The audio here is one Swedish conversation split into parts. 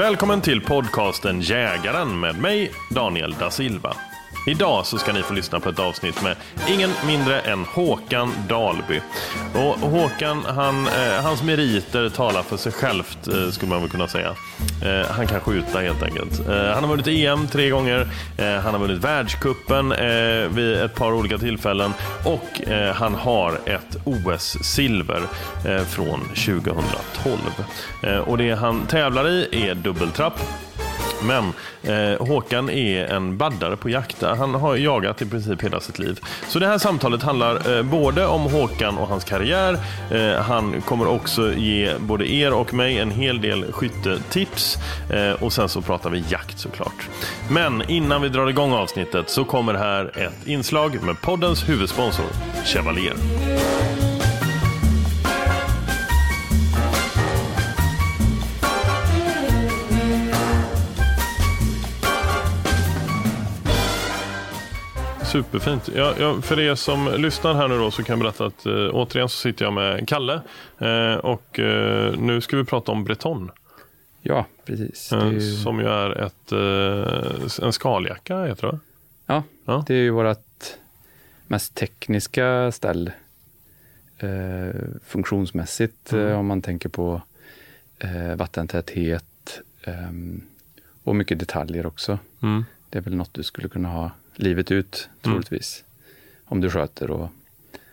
Välkommen till podcasten Jägaren med mig, Daniel da Silva. Idag så ska ni få lyssna på ett avsnitt med ingen mindre än Håkan Dalby. Och Håkan, han, eh, hans meriter talar för sig självt eh, skulle man väl kunna säga. Eh, han kan skjuta helt enkelt. Eh, han har vunnit EM tre gånger, eh, han har vunnit världskuppen eh, vid ett par olika tillfällen och eh, han har ett OS-silver eh, från 2012. Eh, och det han tävlar i är dubbeltrapp. Men eh, Håkan är en baddare på jakt. Han har jagat i princip hela sitt liv. Så det här samtalet handlar eh, både om Håkan och hans karriär. Eh, han kommer också ge både er och mig en hel del skyttetips. Eh, och sen så pratar vi jakt såklart. Men innan vi drar igång avsnittet så kommer här ett inslag med poddens huvudsponsor Chevalier. Superfint. Ja, ja, för er som lyssnar här nu då så kan jag berätta att eh, återigen så sitter jag med Kalle eh, och eh, nu ska vi prata om Breton. Ja, precis. Eh, ju, Som ju är ett, eh, en skaljacka heter det ja, ja. det är ju vårt mest tekniska ställ eh, funktionsmässigt Mm. om man tänker på vattentäthet ehm, och mycket detaljer också. Mm. Det är väl något du skulle kunna ha livet ut troligtvis. Om du sköter och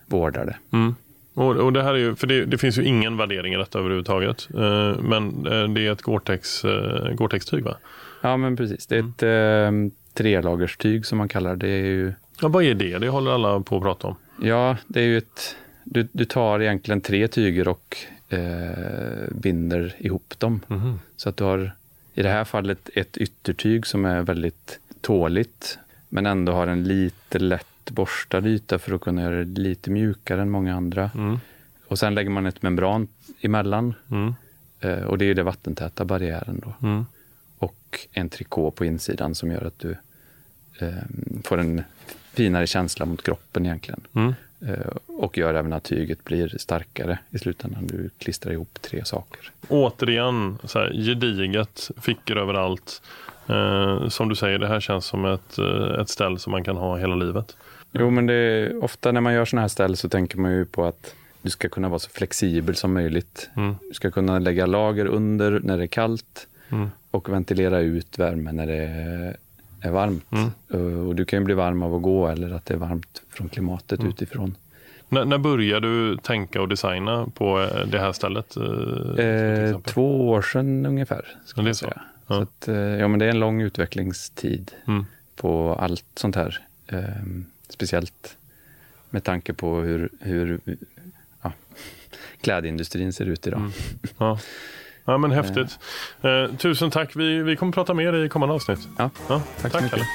vårdar det. Mm. Och, och det här är ju, för det, det finns ju ingen värdering i detta överhuvudtaget. Eh, men eh, det är ett eh, Gore-Tex-tyg va? Ja, men precis. Det är Mm. ett eh, trelagerstyg som man kallar det. Det är ju Ja, vad är det? Det håller alla på att prata om. Ja, det är ju ett... Du, du tar egentligen tre tyger och eh, binder ihop dem. Mhm. Så att du har i det här fallet ett yttertyg som är väldigt tåligt men ändå har en lite lätt borstad yta för att kunna göra det lite mjukare än många andra. Mm. Och sen lägger man ett membran emellan Mm. eh, och det är den vattentäta barriären då. Mm. Och en trikå på insidan som gör att du eh, får en finare känsla mot kroppen egentligen. Mm. Eh, och gör även att tyget blir starkare i slutändan. Du klistrar ihop tre saker. återigen så här, gediget, fickor överallt. Eh, som du säger, det här känns som ett, eh, ett ställ som man kan ha hela livet. Jo, men det är, ofta när man gör sådana här ställ så tänker man ju på att du ska kunna vara så flexibel som möjligt. Mm. Du ska kunna lägga lager under när det är kallt Mm. och ventilera ut värme när det är varmt. Mm. Eh, Och du kan ju bli varm av att gå eller att det är varmt från klimatet Mm. utifrån. När, när började du tänka och designa på eh, det här stället? eh, två år sedan ungefär. Ska det är så. säga. Ja. Så att, eh, ja, men det är en lång utvecklingstid Mm. på allt sånt här. Eh, speciellt med tanke på hur, hur ja, klädindustrin ser ut idag. Mm. Ja. ja, men häftigt. Eh, tusen tack. Vi, vi kommer prata mer i kommande avsnitt. Ja, Ja, tack så mycket. Kalle.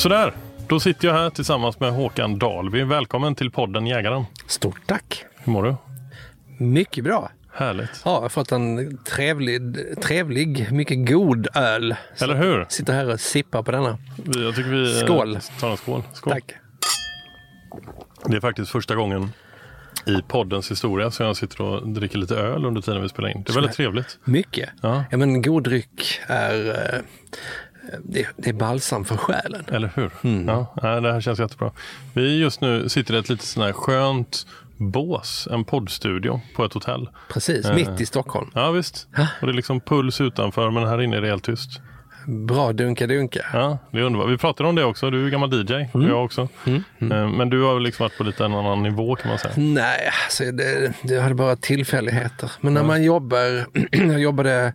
Sådär, då sitter jag här tillsammans med Håkan Dalby. Välkommen till podden Jägaren. Stort tack! Hur mår du? Mycket bra. Härligt. Ja, jag har fått en trevlig, trevlig mycket god öl. Eller hur? Sitter här och sippar på denna. Jag tycker vi eh, Skål. tar en skål. skål. Tack. Det är faktiskt första gången i poddens historia. Så jag sitter och dricker lite öl under tiden vi spelar in. Det är väldigt trevligt. Mycket. Ja. Ja, men god dryck är, eh, det, det är balsam för själen. Eller hur? Ja, nej, det här känns jättebra. Vi just nu sitter i ett lite sån här skönt bås, en poddstudio på ett hotell. Precis, Eh. mitt i Stockholm. Ja visst. Och det är liksom puls utanför men här inne är det helt tyst. Bra dunka-dunka. Ja, det är underbart. Vi pratade om det också. Du är gammal DJ och jag också. Eh, Men du har liksom varit på lite en annan nivå kan man säga. Nej, alltså det, det hade bara tillfälligheter. Men när man jobbar, jag jobbade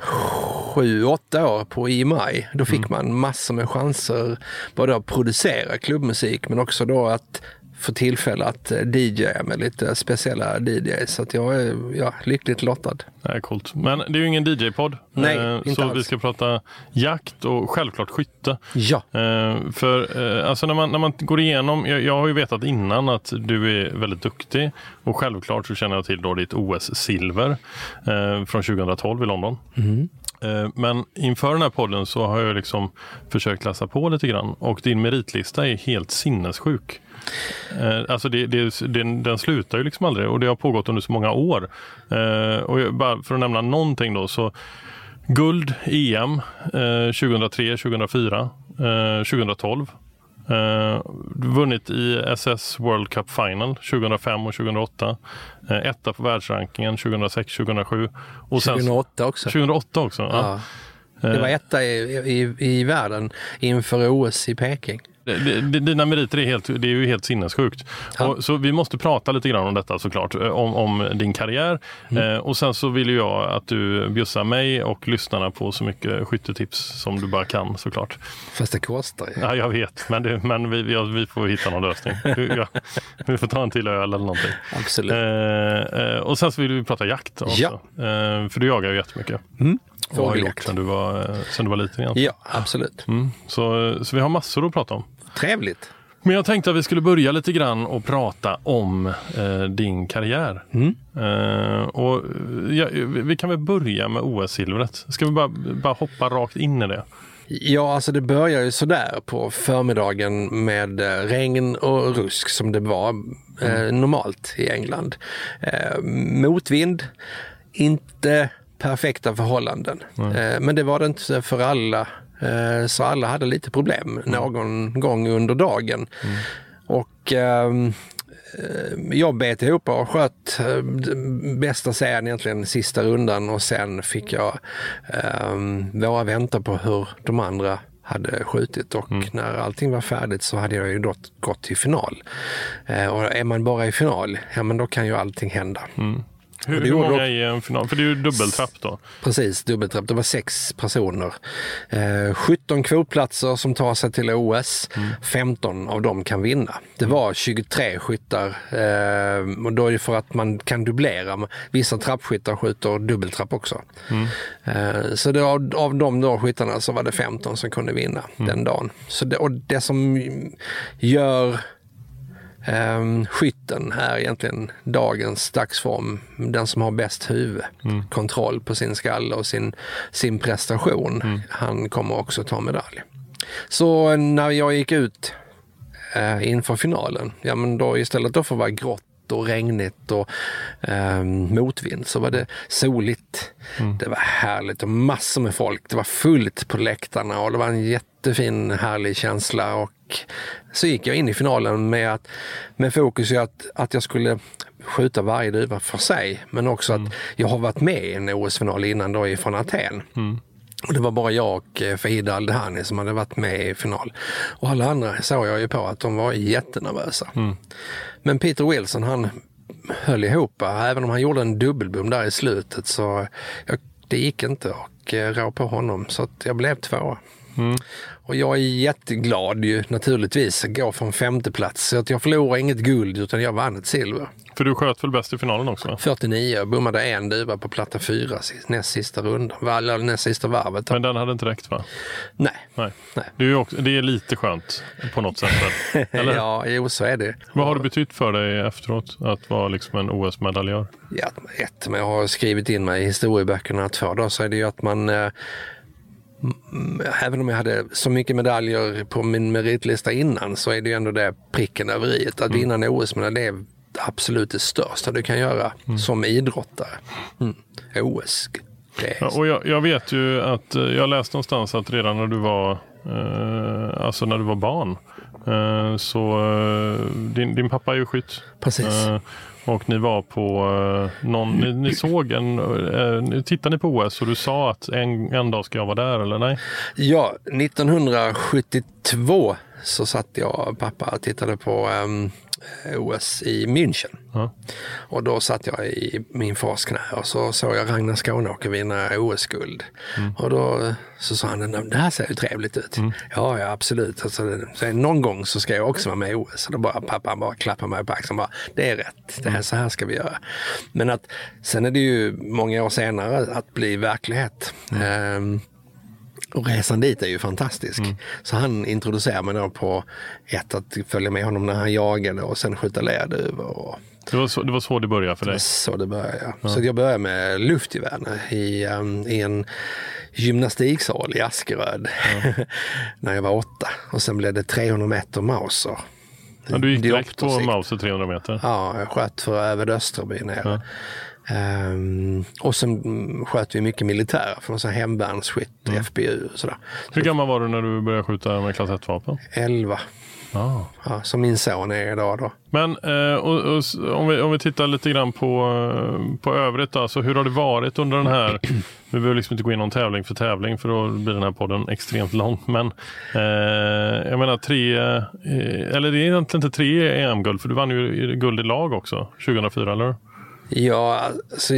sju, åtta år på EMI. Då fick man massor med chanser både att producera klubbmusik men också då att få tillfälle att eh, DJa med lite speciella DJs. Så att jag är ja, lyckligt lottad. Det är coolt. Men det är ju ingen DJ-podd. Nej, Eh, inte Så alls. vi ska prata jakt och självklart skytte. Ja, Eh, för eh, alltså när man, när man går igenom, jag, jag har ju vetat innan att du är väldigt duktig och självklart så känner jag till då ditt OS-silver eh, från 2012 i London. Eh, Eh, men inför den här podden så har jag liksom försökt läsa på lite grann och din meritlista är helt sinnessjuk. Eh, alltså det, det, den, den slutar ju liksom aldrig och det har pågått under så många år. Eh, och bara för att nämna någonting då så Guld EM 2003, 2004, 2012. Eh, vunnit i SS World Cup Final 2005 och 2008. Eh, etta på världsrankingen 2006, 2007. Och sen, 2008 också. 2008 också. Ja. Ja. Det var etta i, i, i världen inför OS i Peking. Dina meriter är, helt, det är ju helt sinnessjukt. Ja. Och, så vi måste prata lite grann om detta såklart, eh, om, om din karriär. Mm. Eh, och sen så vill jag att du bjussar mig och lyssnarna på så mycket skyttetips som du bara kan såklart. Fast det kostar ju. Ja, jag vet, men, det, men vi, vi, vi får hitta någon lösning. Ja, vi får ta en till öl eller någonting. Absolut. Eh, eh, och sen så vill vi prata jakt också. Ja. Eh, för du jagar ju jättemycket. Mm. Och har gjort sen du var, eh, sen du var liten egentligen. Ja, absolut. Mm. Så, så vi har massor att prata om. Trevligt. Men jag tänkte att vi skulle börja lite grann och prata om eh, din karriär. Mm. Eh, och, eh, ja, vi kan väl börja med OS-silvret. Ska vi bara, bara hoppa rakt in i det? Ja, alltså det börjar ju sådär på förmiddagen med eh, regn och rusk som det var eh, normalt i England. Eh, motvind, inte perfekta förhållanden. Eh, men det var det inte för alla. Eh, så alla hade lite problem någon gång under dagen. Och ehm, eh, jag bet ihop och sköt bästa serien egentligen sista rundan och sen fick jag um, våra vänta på hur de andra hade skjutit och när allting var färdigt så hade jag ju då gått till final. Eh, och är man bara i final, ja men då kan ju allting hända. Hur, hur många i en final? För det är ju dubbeltrapp då. Precis, dubbeltrapp. Det var sex personer. Eh, 17 kvotplatser som tar sig till OS. 15 av dem kan vinna. Det var 23 skyttar eh, och då är det för att man kan dubblera. Vissa trappskyttar skjuter dubbeltrapp också. Eh, så det, av, av de då skyttarna så var det 15 som kunde vinna den dagen. Så det, och det som gör Um, skytten är egentligen dagens dagsform. Den som har bäst huvud, kontroll på sin skalle och sin, sin prestation. Han kommer också ta medalj. Så när jag gick ut eh, inför finalen, ja men då istället då för att vara grått och regnigt och eh, motvind så var det soligt. Det var härligt och massor med folk. Det var fullt på läktarna och det var en jättefin härlig känsla och så gick jag in i finalen med, att, med fokus i att, att jag skulle skjuta varje duva för sig men också att jag har varit med i en OS-final innan då från Aten. Och det var bara jag och eh, Fahida Aldehani som hade varit med i final. Och alla andra såg jag ju på att de var jättenervösa. Men Peter Wilson han höll ihop, även om han gjorde en dubbelbom där i slutet så jag, det gick inte och eh, rå på honom så att jag blev tvåa. Och jag är jätteglad ju naturligtvis att gå från femte plats. Så att jag förlorade inget guld utan jag vann ett silver. För du sköt väl bäst i finalen också? va? 49, jag bommade en duva på platta fyra näst sista rundan, näst sista varvet. Men den hade inte räckt va? Nej. Nej. Nej. Det är, också, det är lite skönt på något sätt. Eller? Ja, jo så är det. Vad har det betytt för dig efteråt att vara liksom en OS-medaljör? Ja, ett, men jag har skrivit in mig i historieböckerna två då, så är det ju att man eh, Även om jag hade så mycket medaljer på min meritlista innan så är det ju ändå det pricken över i. Att vinna en OS-medalj det är absolut det största du kan göra som idrottare. Mm. OS. Ja, och jag, jag vet ju att eh, jag läste någonstans att redan när du var eh, alltså när du var barn eh, så eh, din, din pappa är ju skytt. Precis. Och ni var på eh, någon, ni, ni såg en, eh, tittade ni på OS och du sa att en, en dag ska jag vara där eller nej? Ja, 1972 så satt jag och pappa och tittade på ehm, OS i München. Ja. Och då satt jag i min fars knä och så såg jag Ragnar Skåneåker vinna OS-guld. Och då så sa han, "Nej, det här ser ju trevligt ut. Ja, ja absolut. Alltså, sen någon gång så ska jag också vara med i OS. Och då bara pappa han bara klappar mig på axeln bara, det är rätt. Det här, så här ska vi göra. Men att sen är det ju många år senare att bli verklighet. Ehm, och resan dit är ju fantastisk. Så han introducerar mig då på ett att följa med honom när han jagade och sen skjuta lerduvor. Det var så det, var så det började för dig? så det började. Så jag började med luftgevär i, um, i en gymnastiksal i Askeröd när jag var åtta. Och sen blev det 300 meter Mauser. Ja, du gick direkt på. Mauser 300 meter? Ja, jag sköt för Övre Österby nere. Ehm, och sen mm, sköt vi mycket militära från så hemvärnsskytt, FBU och sådär. Hur gammal var du när du började skjuta med klass 1-vapen? 11, Ah. ja, som min son är idag då. Men eh, och, och, om, vi, om vi tittar lite grann på, eh, på övrigt. Då, så hur har det varit under den här... Vi behöver liksom inte gå in någon tävling för tävling för då blir den här podden extremt lång. Men eh, jag menar tre, eh, eller det är egentligen inte tre EM-guld för du vann ju guld i lag också 2004 eller? Ja, alltså,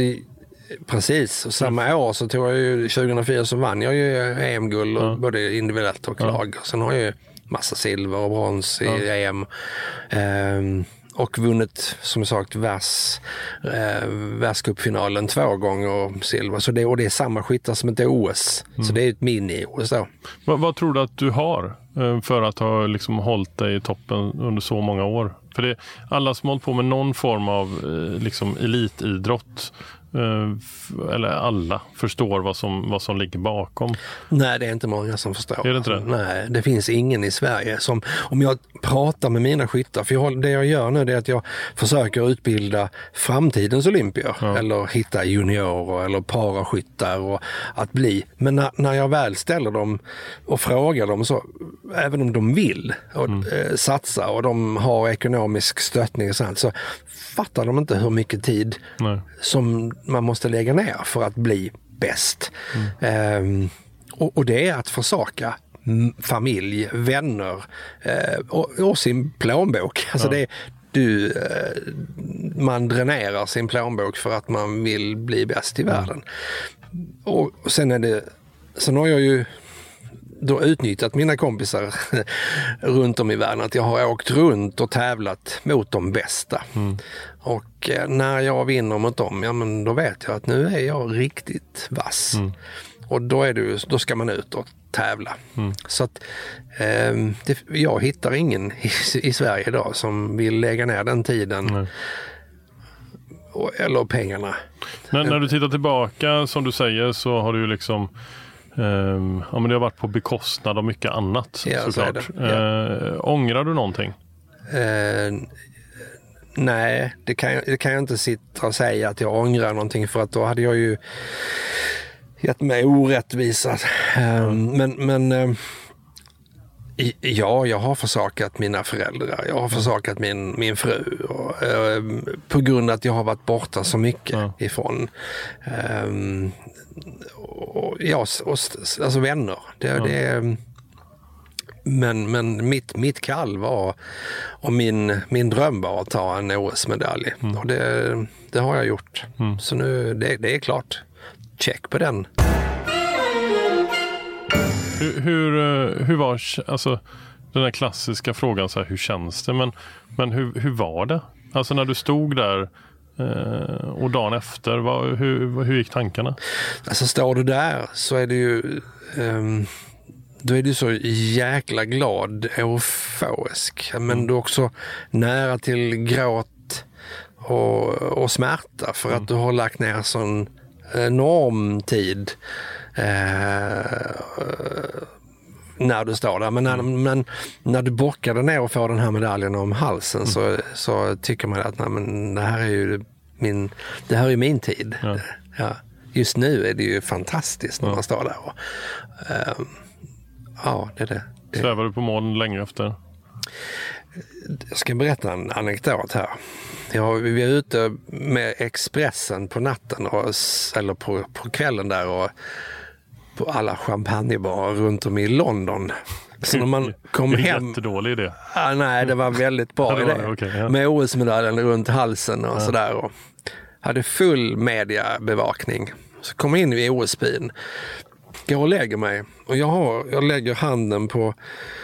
precis. Och samma år så tog jag ju, 2004 så vann jag ju EM-guld och både individuellt och lag. Och sen har jag ju massa silver och brons i EM. Ehm, och vunnit som sagt världs, eh, världscupfinalen två gånger silver. Så det, och det är samma skyttar som ett OS. Så det är ett mini-OS då. Vad, vad tror du att du har eh, för att ha liksom hållit dig i toppen under så många år? För det, alla som hållit på med någon form av eh, liksom elitidrott, eller alla, förstår vad som, vad som ligger bakom. Nej, det är inte många som förstår. Är det inte det? Nej, det finns ingen i Sverige som, om jag pratar med mina skyttar, för jag, det jag gör nu är att jag försöker utbilda framtidens olympier eller hitta juniorer eller paraskyttar och att bli. Men när, när jag väl ställer dem och frågar dem så, även om de vill och, eh, satsa och de har ekonomisk stöttning och sånt, så fattar de inte hur mycket tid Nej. som man måste lägga ner för att bli bäst. Ehm, och, och det är att försaka mm, familj, vänner eh, och, och sin plånbok. Alltså det, du, eh, man dränerar sin plånbok för att man vill bli bäst i världen. Och, och sen är det, sen har jag ju då utnyttjat mina kompisar runt om i världen. Att jag har åkt runt och tävlat mot de bästa. Och eh, när jag vinner mot dem, ja men då vet jag att nu är jag riktigt vass. Och då, är det, då ska man ut och tävla. Så att ehm, det, jag hittar ingen i, i Sverige idag som vill lägga ner den tiden Nej. och, eller pengarna. När, när du tittar tillbaka, som du säger, så har du ju liksom ehm, ja, men det har varit på bekostnad av mycket annat Ja, så såklart. det. Eh, ångrar du någonting? Eh, nej, det kan, jag, det kan jag inte sitta och säga att jag ångrar någonting för att då hade jag ju gett mig orättvisa. Eh, Men, men eh, i- ja, jag har försakat mina föräldrar. Jag har försakat min, min fru. Och, eh, på grund av att jag har varit borta så mycket Ja. ifrån och, ja, och, alltså vänner. Det, det är, men, men mitt, mitt kall var och min, min dröm var att ta en OS-medalj. Och det, det har jag gjort. Så nu, det, det är klart. Check på den. Hur, hur, eh, hur var alltså, den där klassiska frågan, så här, hur känns det? Men, men hur, hur var det? Alltså när du stod där och dagen efter, vad, hur, hur gick tankarna? Alltså står du där så är det ju ehm, då är du så jäkla glad, euforisk. Men du är också nära till gråt och, och smärta för att du har lagt ner sån enorm tid eh, när du står där. Men när, men när du bockar ner och får den här medaljen om halsen så, så tycker man att nej, men det här är ju min, det här är min tid. Ja. Ja. Just nu är det ju fantastiskt när man står där. Och, ehm, ja, det är det. det. Svävar du på moln länge efter? Jag ska berätta en anekdot här. Jag, vi var ute med Expressen på natten, och, eller på, på kvällen där och på alla champagnebarer runt om i London. Så när man kom en hem... jättedålig idé. Ah, nej, det var väldigt bra Ja, idé. okej, ja. Med OS-medaljen runt halsen och sådär. Och hade full mediabevakning. Så kom jag in i OS-bilen. Går och lägger mig. Och jag, har, jag lägger handen på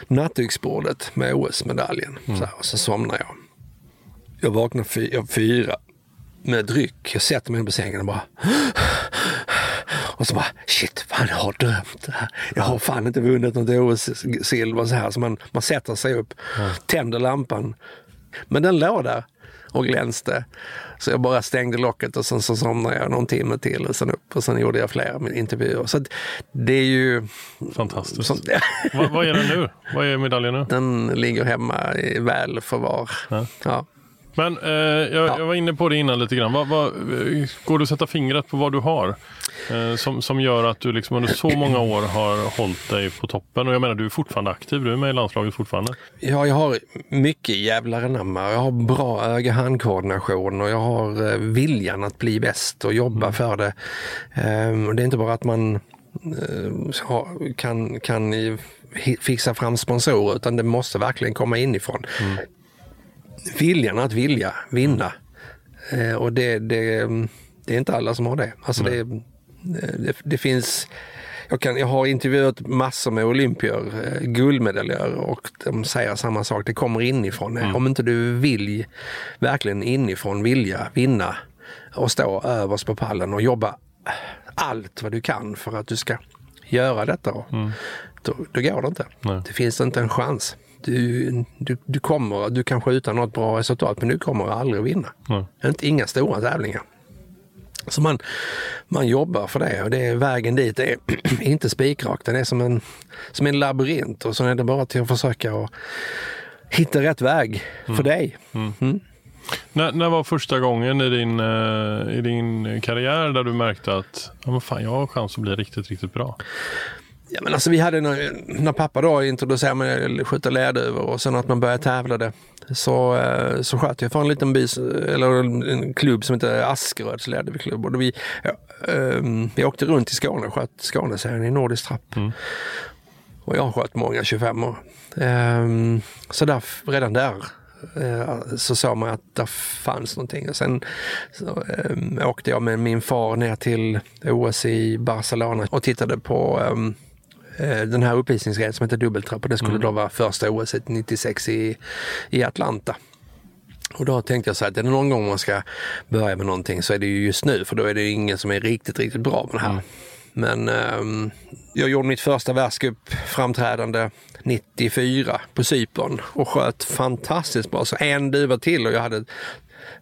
nattduksbordet med OS-medaljen. Mm. Så här, och så somnar jag. Jag vaknar fy, jag fyra med dryck. Jag sätter mig på sängen och bara... Och så bara, shit, fan jag har drömt det här. Jag har fan inte vunnit något OS-silver så här. Så man, man sätter sig upp, tänder lampan. Men den låg där och glänste. Så jag bara stängde locket och sen så somnade jag någon timme till och sen upp och sen gjorde jag fler intervjuer. Så det är ju... Fantastiskt. Som, vad, vad är den nu? Vad är medaljen nu? den ligger hemma i väl förvar. Ja. Ja. Men eh, jag, jag var inne på det innan lite grann. Vad, vad, eh, går du att sätta fingret på vad du har? Eh, som, som gör att du liksom under så många år har hållit dig på toppen. Och jag menar, du är fortfarande aktiv. Du är med i landslaget fortfarande. Ja, jag har mycket jävlar anamma. Jag har bra öga-handkoordination och jag har eh, viljan att bli bäst och jobba för det. Och det är inte bara att man eh, kan, kan fixa fram sponsorer utan det måste verkligen komma inifrån. Viljan att vilja vinna. Eh, och det, det, det är inte alla som har det. Alltså det, det, det finns jag, kan, jag har intervjuat massor med olympier, eh, guldmedaljörer och de säger samma sak. Det kommer inifrån. Om inte du vill verkligen inifrån vilja vinna och stå överst på pallen och jobba allt vad du kan för att du ska göra detta. Då, då går det inte. Nej. Det finns inte en chans. Du, du, du kommer, du kan skjuta något bra resultat men du kommer aldrig vinna. Nej. Inte, inga stora tävlingar. Så man, man jobbar för det och det är vägen dit är inte spikrak. Den är som en, som en labyrint och så är det bara till att försöka och hitta rätt väg för dig. När, när var första gången i din, eh, i din karriär där du märkte att ja, men fan, jag har chans att bli riktigt, riktigt bra? Ja, men alltså vi hade när, när pappa då introducerade mig att skjuta lärduvor och sen att man började tävla det. Så, eh, så sköt jag för en liten by, eller en klubb som heter Askeröds. Och då vi, ja, ehm, vi åkte runt i Skåne och sköt Skåneserien i nordisk trapp. Och jag har skjutit många 25 år. Ehm, så där, redan där eh, så såg man att det fanns någonting. Och sen så, ehm, åkte jag med min far ner till OS i Barcelona och tittade på eh, den här uppvisningsgrejen som heter dubbeltrapp och det skulle då vara första OS 96 i, i Atlanta. Och då tänkte jag så här att är det någon gång man ska börja med någonting så är det ju just nu för då är det ingen som är riktigt, riktigt bra med det här. Men ehm, jag gjorde mitt första världscupframträdande 94 på Cypern och sköt fantastiskt bra. Så en duva till och jag hade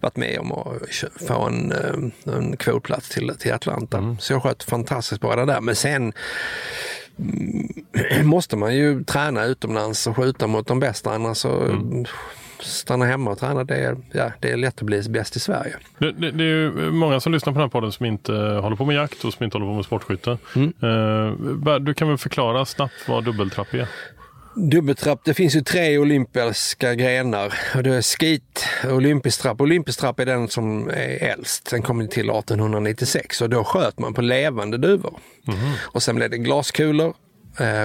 varit med om att få en, ehm, en kvotplats till, till Atlanta. Så jag sköt fantastiskt bra där. Men sen mm, måste man ju träna utomlands och skjuta mot de bästa. Annars så stanna hemma och träna. Det är, ja, det är lätt att bli bäst i Sverige. Det, det, det är ju många som lyssnar på den här podden som inte håller på med jakt och som inte håller på med sportskytte. Eh, bara- du kan väl förklara snabbt vad dubbeltrapp är? Dubbeltrapp, det finns ju tre olympiska grenar. Och det är skit, olympisk trapp. Olympisk trapp är den som är äldst. Den kom till 1896 och då sköt man på levande duvor. Och sen blev det glaskulor,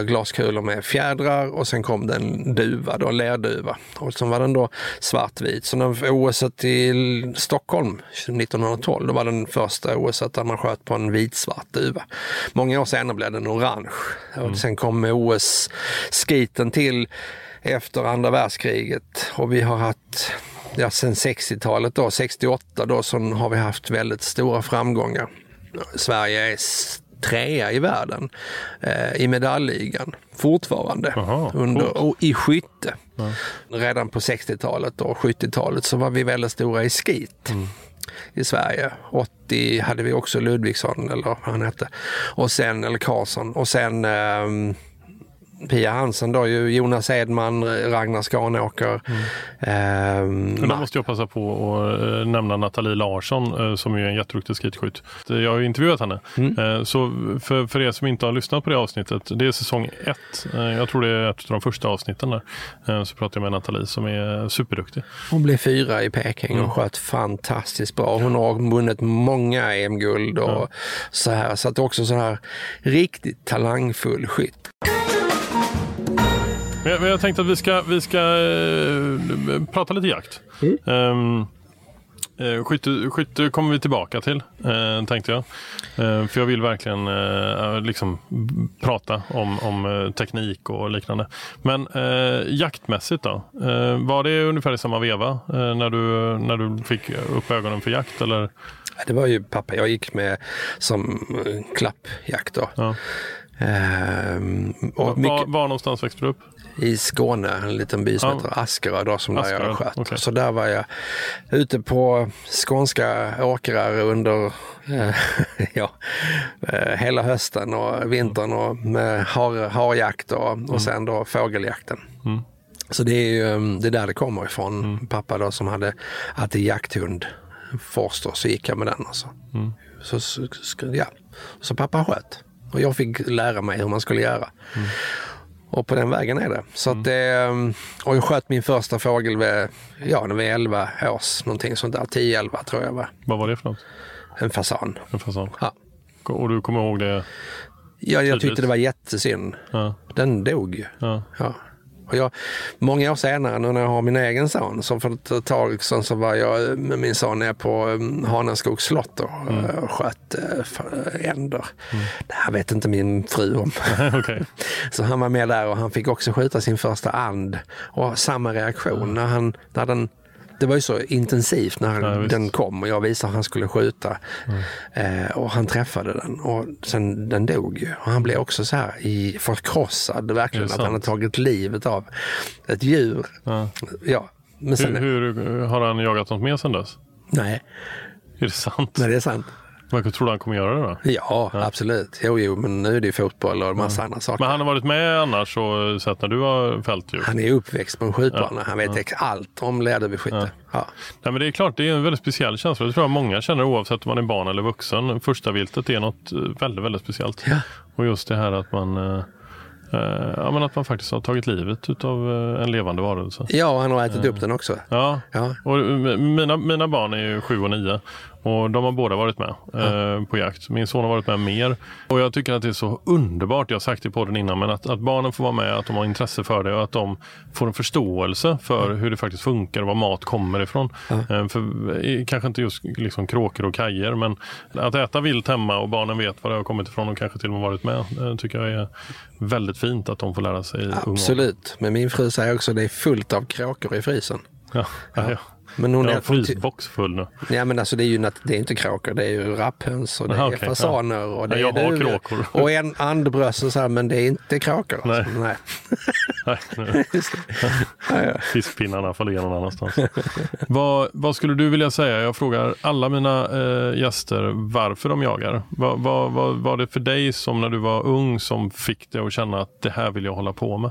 glaskulor med fjädrar och sen kom det en duva, då, en lerduva. Och så var den då svartvit. Så när OS i Stockholm 1912, då var den första OS där man sköt på en vitsvart duva. Många år senare blev den orange. Och sen kom OS-skiten till efter andra världskriget och vi har haft Ja, sen 60-talet då, 68 då, så har vi haft väldigt stora framgångar. Sverige är trea i världen eh, i medaljligan fortfarande. Jaha, under, och i skytte. Redan på 60-talet och 70-talet så var vi väldigt stora i skit i Sverige. 80 hade vi också Ludvigsson eller vad han hette. Och sen, eller Karlsson. Och sen ehm, Pia Hansen då, ju Jonas Edman, Ragnar Skanåker. Mm. Men då måste jag passa på att eh, nämna Nathalie Larsson eh, som är en jätteduktig skidskytt. Jag har intervjuat henne. Mm. Eh, så för, för er som inte har lyssnat på det avsnittet, det är säsong ett. Jag tror det är ett av de första avsnitten där. Så pratar jag med Nathalie som är superduktig. Hon blev fyra i Peking och mm. sköt fantastiskt bra. Hon har vunnit många EM-guld och ja. så här. Så att också så här riktigt talangfull skytt. Men jag, tänkte att vi ska, vi ska uh, prata lite jakt. Mm. Um, uh, skytte, skytte kommer vi tillbaka till, uh, tänkte jag. för jag vill verkligen liksom prata om, om teknik och liknande. Men jaktmässigt då? var det ungefär i samma veva när, du, när du fick upp ögonen för jakt? Eller? Det var ju pappa jag gick med som klappjakt. Då. Ja. Ehm, och mycket... var, var någonstans växte du upp? I Skåne, en liten by som ja. heter Askerö då, som Askerö, där jag sköt. Okay. Så där var jag ute på skånska åkrar under eh, ja, eh, hela hösten och vintern och med har, harjakt och, och mm. sen då fågeljakten. Mm. Så det är ju mm, det är där det kommer ifrån. Mm. Pappa då som hade alltid jakthund, Forster, så gick jag med den. Alltså. Mm. Så, så, ja. så pappa sköt och jag fick lära mig hur man skulle göra. Mm. Och på den vägen är det. Så att det, mm, och jag sköt min första fågel vid, ja, när vi 11 års, någonting sånt där. 10-11 tror jag var. Vad var det för något? En fasan. En fasan? Ja. Och du kommer ihåg det? Ja, jag tyckte det var jättesynd. Ja. Den dog ju. Ja. ja. Och jag, många år senare, nu när jag har min egen son, så för ett tag sedan så var jag med min son nere på um, Hanenskogs slott och mm. sköt uh, änder. Mm. Det här vet inte min fru om. okay. Så han var med där och han fick också skjuta sin första and. Och samma reaktion mm. när, han, när den det var ju så intensivt när ja, den kom och jag visade hur han skulle skjuta. Mm. Eh, och han träffade den och sen den dog ju. Och han blev också så här i, förkrossad verkligen att han hade tagit livet av ett djur. Ja. ja men sen, hur, hur, har han jagat något mer sen dess? Nej. Är det sant? Nej, det är sant. Men tror du han kommer göra det då? Ja, ja, absolut. Jo, jo, men nu är det ju fotboll och en massa ja. andra saker. Men han har varit med annars och sett när du har fält djur? Han är uppväxt på en skjutbana. Ja. Han vet ja. allt om lerduveskytte. Ja. Nej, men det är klart, det är en väldigt speciell känsla. Det tror jag många känner oavsett om man är barn eller vuxen. Första viltet är något väldigt, väldigt speciellt. Och just det här att man eh, Eh, ja, men att man faktiskt har tagit livet av eh, en levande varelse. Ja, han har ätit upp den också. Ja, ja. Och mina, mina barn är ju sju och nio och de har båda varit med eh, på jakt. Min son har varit med mer. Och jag tycker att det är så underbart, jag har sagt det på den innan, men att, att barnen får vara med, att de har intresse för det och att de får en förståelse för ja. hur det faktiskt funkar och var mat kommer ifrån. Ja. Eh, för, kanske inte just liksom kråkor och kajer, men att äta vilt hemma och barnen vet var det har kommit ifrån och kanske till och med varit med, eh, tycker jag är väldigt fint att de får lära sig. Absolut, men min fru säger också att det är fullt av kråkor i frysen. Ja, ja. Ja. Men hon är en frysbox full nu. Ja men alltså det är ju det är inte kråkor, det är ju rapphöns och det Aha, är okay, fasaner och det ja, är jag kråkor. Och en andbröst och så här, men det är inte kråkor. Alltså. Nej. Nej. Nej. Fiskpinnarna ligga någon annanstans. vad, vad skulle du vilja säga? Jag frågar alla mina äh, gäster varför de jagar. Vad, vad, vad var det för dig som när du var ung som fick dig att känna att det här vill jag hålla på med?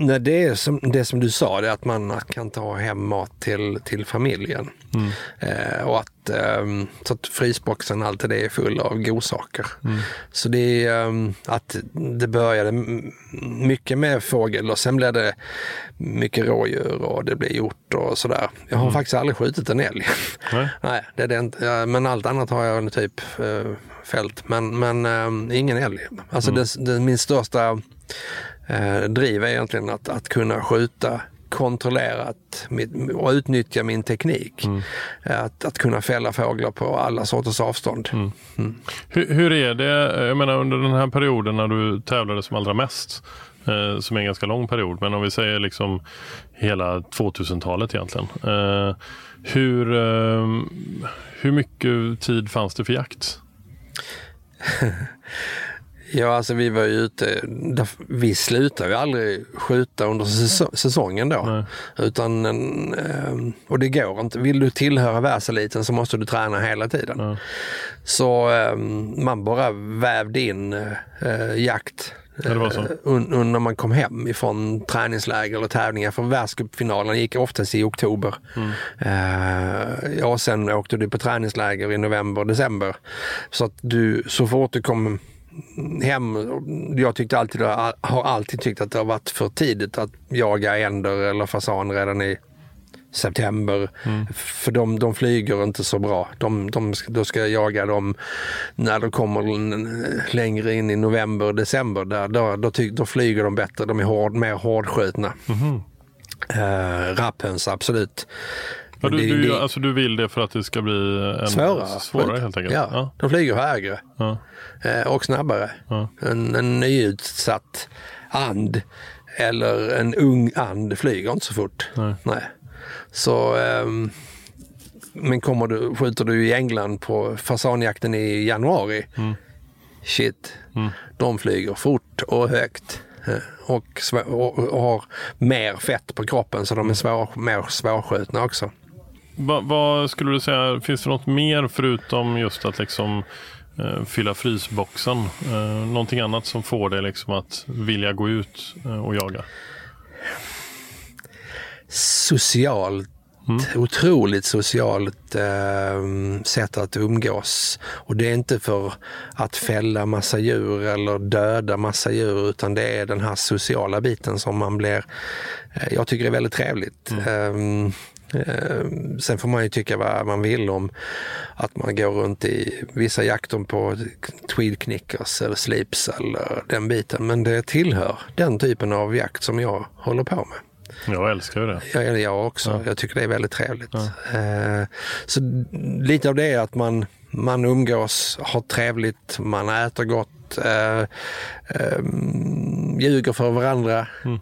Nej, det är som, det som du sa, det är att man kan ta hem mat till, till familjen. Mm. Eh, och att, eh, så att frysboxen alltid är full av godsaker. Mm. Så det är eh, att det började mycket med fågel och sen blev det mycket rådjur och det blev hjort och sådär. Jag har mm. faktiskt aldrig skjutit en älg. Nej. Nej, det är det inte. Men allt annat har jag typ eh, fält. Men, men ehm, ingen älg. Alltså mm. det, det, min största eh, driv är egentligen att, att kunna skjuta kontrollerat och utnyttja min teknik. Mm. Att, att kunna fälla fåglar på alla sorters avstånd. Mm. Mm. Hur, hur, är det, jag menar under den här perioden när du tävlade som allra mest, eh, som är en ganska lång period, men om vi säger liksom hela 2000-talet egentligen. Eh, hur, eh, hur mycket tid fanns det för jakt? Ja, alltså vi var ju ute, vi slutade ju aldrig skjuta under säsongen då. Nej. Utan, ehm, och det går inte. Vill du tillhöra världseliten så måste du träna hela tiden. Nej. Så ehm, man bara vävde in äh, jakt Ja. Eh, när man kom hem ifrån träningsläger eller tävlingar. För världscupfinalen gick oftast i oktober. Mm. Eh, ja, sen åkte du på träningsläger i november, december. Så att du, så fort du kom hem, jag tyckte alltid, har alltid tyckt att det har varit för tidigt att jaga änder eller fasan redan i september. Mm. För de, de flyger inte så bra. De, de, då ska jag jaga dem när de kommer längre in i november, december. Där, då, då, ty, då flyger de bättre. De är hård, mer hårdskjutna. Mm. Uh, rapphöns, absolut. Ja, du, du, alltså, du vill det för att det ska bli en svårare, svårare helt enkelt? Ja, ja. de flyger högre ja. Uh, och snabbare. Ja. En, en nyutsatt and eller en ung and flyger inte så fort. Nej. Nej. Så, um, men kommer du, skjuter du i England på fasanjakten i januari, mm. shit, mm. de flyger fort och högt. Eh, och, och, och, har mer fett på kroppen så de är svår, mer svårskjutna också. Va, vad skulle du säga, finns det något mer förutom just att liksom eh, fylla frysboxen? Eh, någonting annat som får dig liksom att vilja gå ut eh, och jaga? socialt Mm. Otroligt socialt eh, sätt att umgås. Och det är inte för att fälla massa djur eller döda massa djur utan det är den här sociala biten som man blir, jag tycker är väldigt trevligt. Mm. Eh, sen får man ju tycka vad man vill om att man går runt i vissa jakter på tweedknickers eller slips eller den biten. Men det tillhör den typen av jakt som jag håller på med. Jag älskar det. Jag, jag också. Ja. Jag tycker det är väldigt trevligt. Ja. Eh, så lite av det är att man, man umgås, har trevligt, man äter gott, eh, eh, ljuger för varandra. Mm.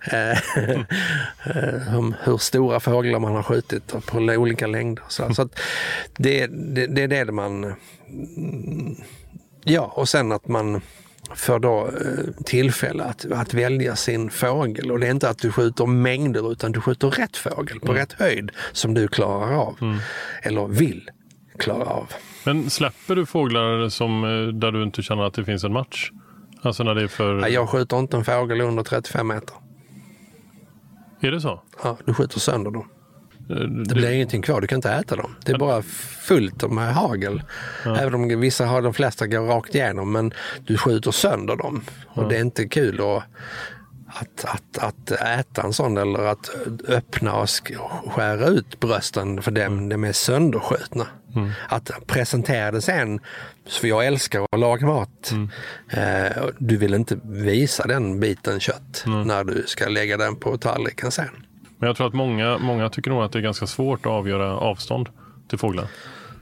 om hur stora fåglar man har skjutit på olika längder. Så, så det, det, det är det man... Ja, och sen att man får då eh, tillfälle att, att välja sin fågel. Och det är inte att du skjuter mängder utan du skjuter rätt fågel på mm. rätt höjd som du klarar av. Mm. Eller vill klara av. Men släpper du fåglar som, eh, där du inte känner att det finns en match? Alltså när det är för... Nej, jag skjuter inte en fågel under 35 meter. Är det så? Ja, du skjuter sönder dem. Det blir ingenting kvar, du kan inte äta dem. Det är bara fullt med hagel. Ja. Även om vissa har, de flesta går rakt igenom, men du skjuter sönder dem. Och ja. det är inte kul att, att, att, att äta en sån eller att öppna och skära ut brösten för dem, mm. de är sönderskjutna. Mm. Att presentera det sen, för jag älskar att laga mat. Mm. Eh, du vill inte visa den biten kött när du ska lägga den på tallriken sen. Men jag tror att många, många tycker nog att det är ganska svårt att avgöra avstånd till fåglar.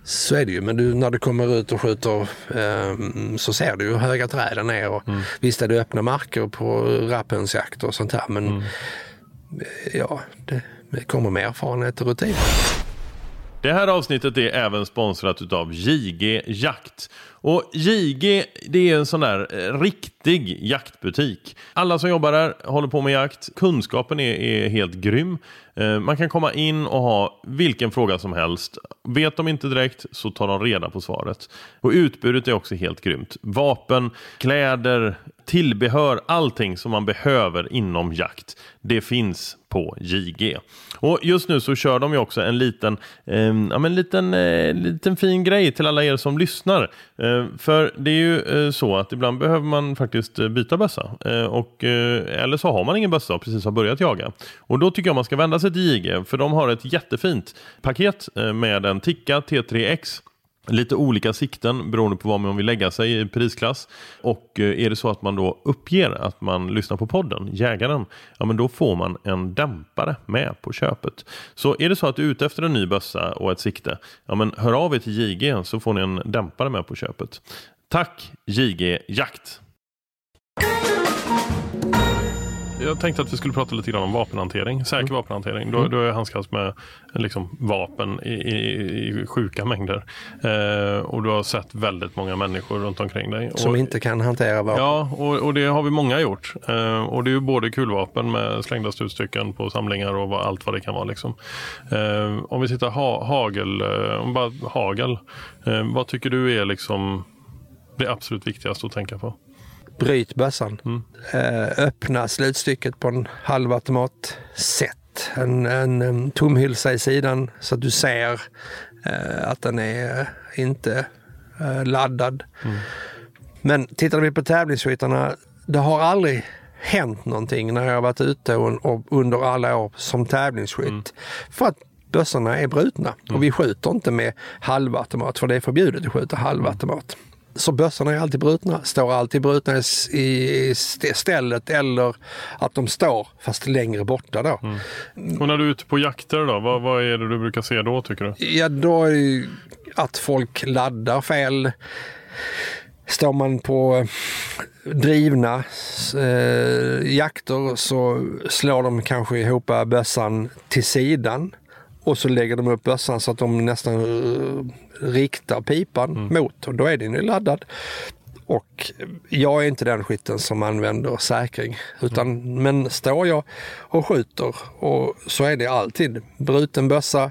Så är det ju, men du, när du kommer ut och skjuter eh, så ser du hur höga träden är. Och mm. Visst är det öppna marker på rapphönsjakt och sånt här, men mm. ja, det, det kommer med erfarenhet och rutin. Det här avsnittet är även sponsrat av JG Jakt. Och JG det är en sån där eh, riktig jaktbutik. Alla som jobbar där håller på med jakt. Kunskapen är, är helt grym. Eh, man kan komma in och ha vilken fråga som helst. Vet de inte direkt så tar de reda på svaret. Och utbudet är också helt grymt. Vapen, kläder, tillbehör, allting som man behöver inom jakt. Det finns på JG. Och just nu så kör de ju också en liten, eh, ja, men liten, eh, liten fin grej till alla er som lyssnar. Eh, Eh, för det är ju eh, så att ibland behöver man faktiskt eh, byta bössa. Och, eller så har man ingen bössa och precis har börjat jaga. Och då tycker jag man ska vända sig till JG för de har ett jättefint paket med en Tikka T3X Lite olika sikten beroende på var man vill lägga sig i prisklass. Och eh, är det så att man då uppger att man lyssnar på podden, Jägaren, ja men då får man en dämpare med på köpet. Så är det så att du är ute efter en ny bössa och ett sikte, ja men hör av er till JG så får ni en dämpare med på köpet. Tack JG Jakt! Jag tänkte att vi skulle prata lite grann om vapenhantering. Säker mm. vapenhantering. Du, mm. har handskats med liksom, vapen i, i, i sjuka mängder. Eh, och du har sett väldigt många människor runt omkring dig. Som och, inte kan hantera vapen. Ja, och, och, det har vi många gjort. Eh, och det är ju både kulvapen med slängda slutstycken på samlingar och vad, allt vad det kan vara. Liksom. Eh, om vi tittar ha, hagel, eh, om bara hagel. Eh, vad tycker du är liksom det absolut viktigaste att tänka på? Bryt bössan. Eh, öppna slutstycket på en halvautomat. Sätt en, en, en tomhylsa i sidan så att du ser eh, att den är inte eh, laddad. Men tittar vi på tävlingsskyttarna, det har aldrig hänt någonting när jag har varit ute och, under alla år som tävlingsskytt. För att bössorna är brutna och vi skjuter inte med halvautomat för det är förbjudet att skjuta halvautomat. Så bössorna är alltid brutna, står alltid brutna i, stället eller att de står fast längre borta då. Och när du är ute på jakter då, vad, vad är det du brukar se då tycker du? Ja, då är det att folk laddar fel. Står man på drivna eh, jakter så slår de kanske ihop bössan till sidan och så lägger de upp bössan så att de nästan eh, riktar pipan mot och då är den ju laddad. Och jag är inte den skytten som använder säkring. Utan, Men står jag och skjuter och så är det alltid bruten bössa,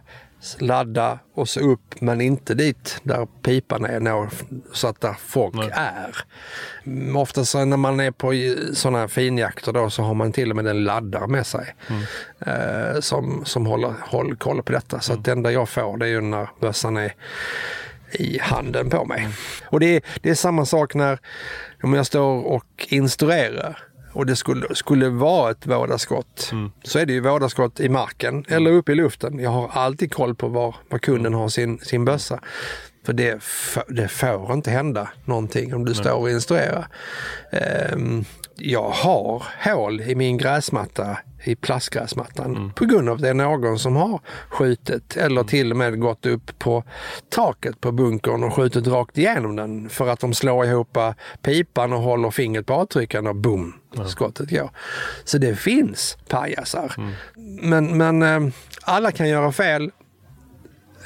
ladda och så upp men inte dit där pipan är når, så att där folk Nej. är. Mm, Ofta så när man är på sådana finjakter då så har man till och med en laddare med sig. Eh, som som håller, håller koll på detta. Så att det enda jag får det är ju när bössan är i handen på mig. Och det är, det är samma sak när om jag står och instruerar och det skulle, skulle vara ett vådaskott så är det ju vådaskott i marken eller uppe i luften. Jag har alltid koll på var, var kunden har sin, sin bössa. För det, det får inte hända någonting om du står och instruerar. Ehm, jag har hål i min gräsmatta, i plastgräsmattan, på grund av det är någon som har skjutit eller till och med gått upp på taket på bunkern och skjutit rakt igenom den för att de slår ihop pipan och håller fingret på avtryckaren och boom, skottet går. Så det finns pajasar. Men, men eh, alla kan göra fel.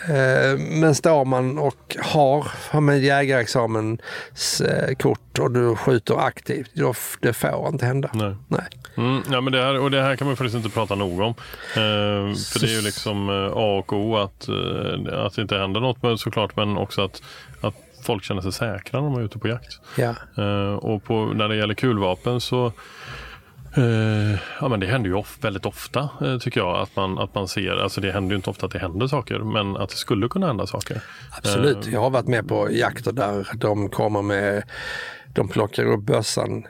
Eh, Men står man och har, har med jägarexamens eh, och du skjuter aktivt, då det får inte hända. Nej. Nej. Mm, ja, men det, här, och det här kan man faktiskt inte prata nog om. Eh, för det är ju liksom eh, A och O att, att det inte händer något men såklart men också att, att folk känner sig säkra när de är ute på jakt. Ja. Eh, och på, när det gäller kulvapen så eh, ja, men det händer ju of, väldigt ofta eh, tycker jag att man, att man ser, alltså det händer ju inte ofta att det händer saker men att det skulle kunna hända saker. Absolut. Jag har varit med på jakter där de kommer med de plockar upp bössan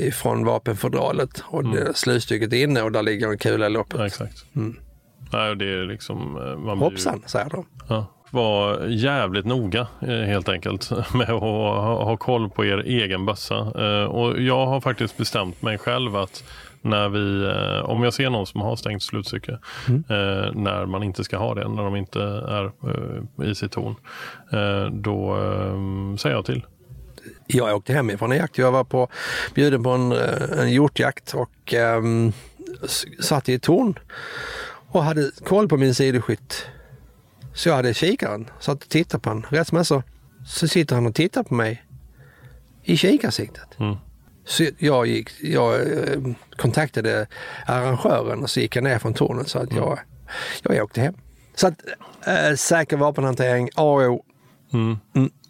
ifrån vapenfodralet och det, slutstycket är inne och där ligger en kula i loppet. Ja, exakt. Nej, och det är liksom, man ju- Hoppsan, säger de. Ja, var jävligt noga eh, helt enkelt med att ha, koll på er egen bössa. Eh, Och jag har faktiskt bestämt mig själv att när vi, eh, om jag ser någon som har stängt slutstycke, eh, när man inte ska ha det, när de inte är i sitt torn, då säger jag till. Jag åkte hemifrån en jakt. Jag var på, bjuden på en, en hjortjakt och s- satt i ett torn och hade koll på min sidoskytt. Så jag hade kikaren, satt och tittade på honom. Rätt som så, så sitter han och tittar på mig i kikarsiktet. Mm. Så jag, gick, jag eh, kontaktade arrangören och så gick jag ner från tornet så att jag, jag åkte hem. Så att äh, säker vapenhantering, A och O.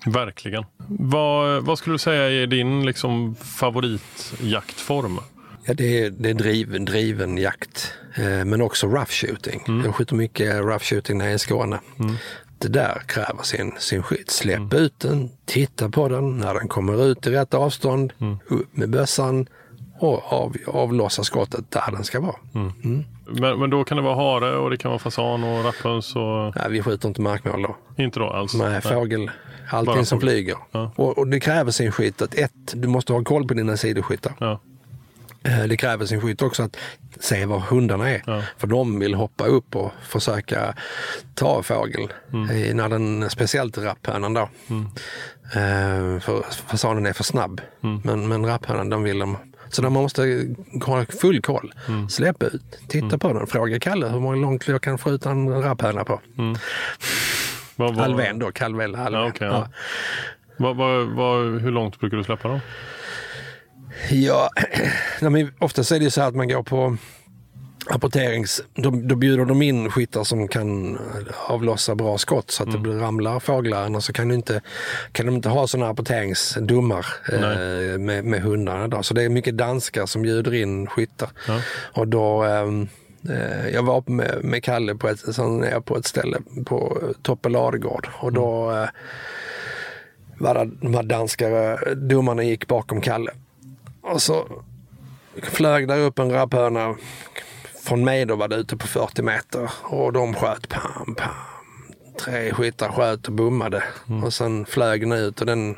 Verkligen. Vad, vad skulle du säga är din liksom, favoritjaktform? Ja, det är, det är driven, driven jakt, eh, men också rough shooting. Jag skjuter mycket rough shooting när jag är i Skåne. Det där kräver sin, sin skydd. Släpp ut den, titta på den när den kommer ut i rätt avstånd, upp med bössan och av, avlossa skottet där den ska vara. Men, men då kan det vara hare och det kan vara fasan och rapphöns och Nej, vi skjuter inte markmål då. inte då alls? Nej, fågel, allting Bara som flyger. Ja. Och, och det kräver sin skytt att ett, du måste ha koll på dina sidoskyttar. Ja. Eh, Det kräver sin skytt också att se var hundarna är. Ja. För de vill hoppa upp och försöka ta fågel. Eh, När den, speciellt rapphönan då. Eh, För fasanen är för snabb. Men, men rapphönan, den vill de. Så man måste ha full koll. Släpp ut, titta på den, fråga Kalle hur många långt jag kan skjuta en rapphöna på. Vad, Halvén då, kalv eller halvén. Ja, okej, ja. Hur långt brukar du släppa dem? Ja, men oftast är det så här att man går på apporterings, då, då bjuder de in skyttar som kan avlossa bra skott så att Mm. det blir ramlar fåglar. Annars så kan, du inte, kan de inte ha sådana apporteringsdummar eh, med, med hundarna. Då. Så det är mycket danskar som bjuder in skyttar. Ja. Och då, ehm, eh, jag var med, med Kalle på ett, på ett ställe på Toppe Ladegård och då eh, var det, de här danska domarna gick bakom Kalle. Och så flög där upp en rapphöna. Från mig då var det ute på 40 meter och de sköt pam, pam. Tre skyttar sköt och bommade och sen flög den ut och den...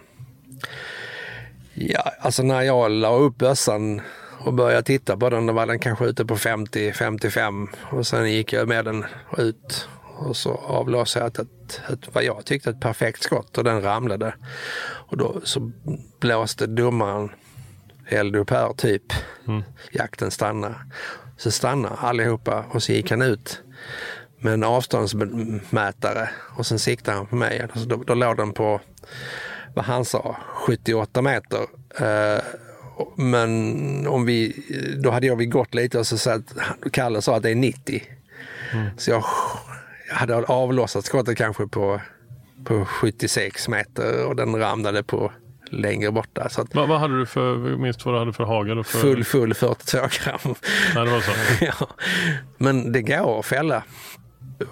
Ja, alltså när jag la upp bössan och började titta på den, då var den kanske ute på 50-55 och sen gick jag med den ut och så avlossade jag ett, ett, vad jag tyckte ett perfekt skott och den ramlade. Och då så blåste domaren eld upp här typ. Jakten stannade. Så stannade allihopa och så gick han ut med en avståndsmätare och sen siktade han på mig. Alltså då, då låg den på, vad han sa, 78 meter. Eh, men om vi, då hade jag vi gått lite och så sa att Kalle sa att det är 90. Så jag, jag hade avlossat skottet kanske på, på 76 meter och den ramlade på längre borta. Så att Vad, vad hade du för, minst vad du hade för hagel? och För, full, full 42 gram. Nej, det var så. ja. Men det går att fälla.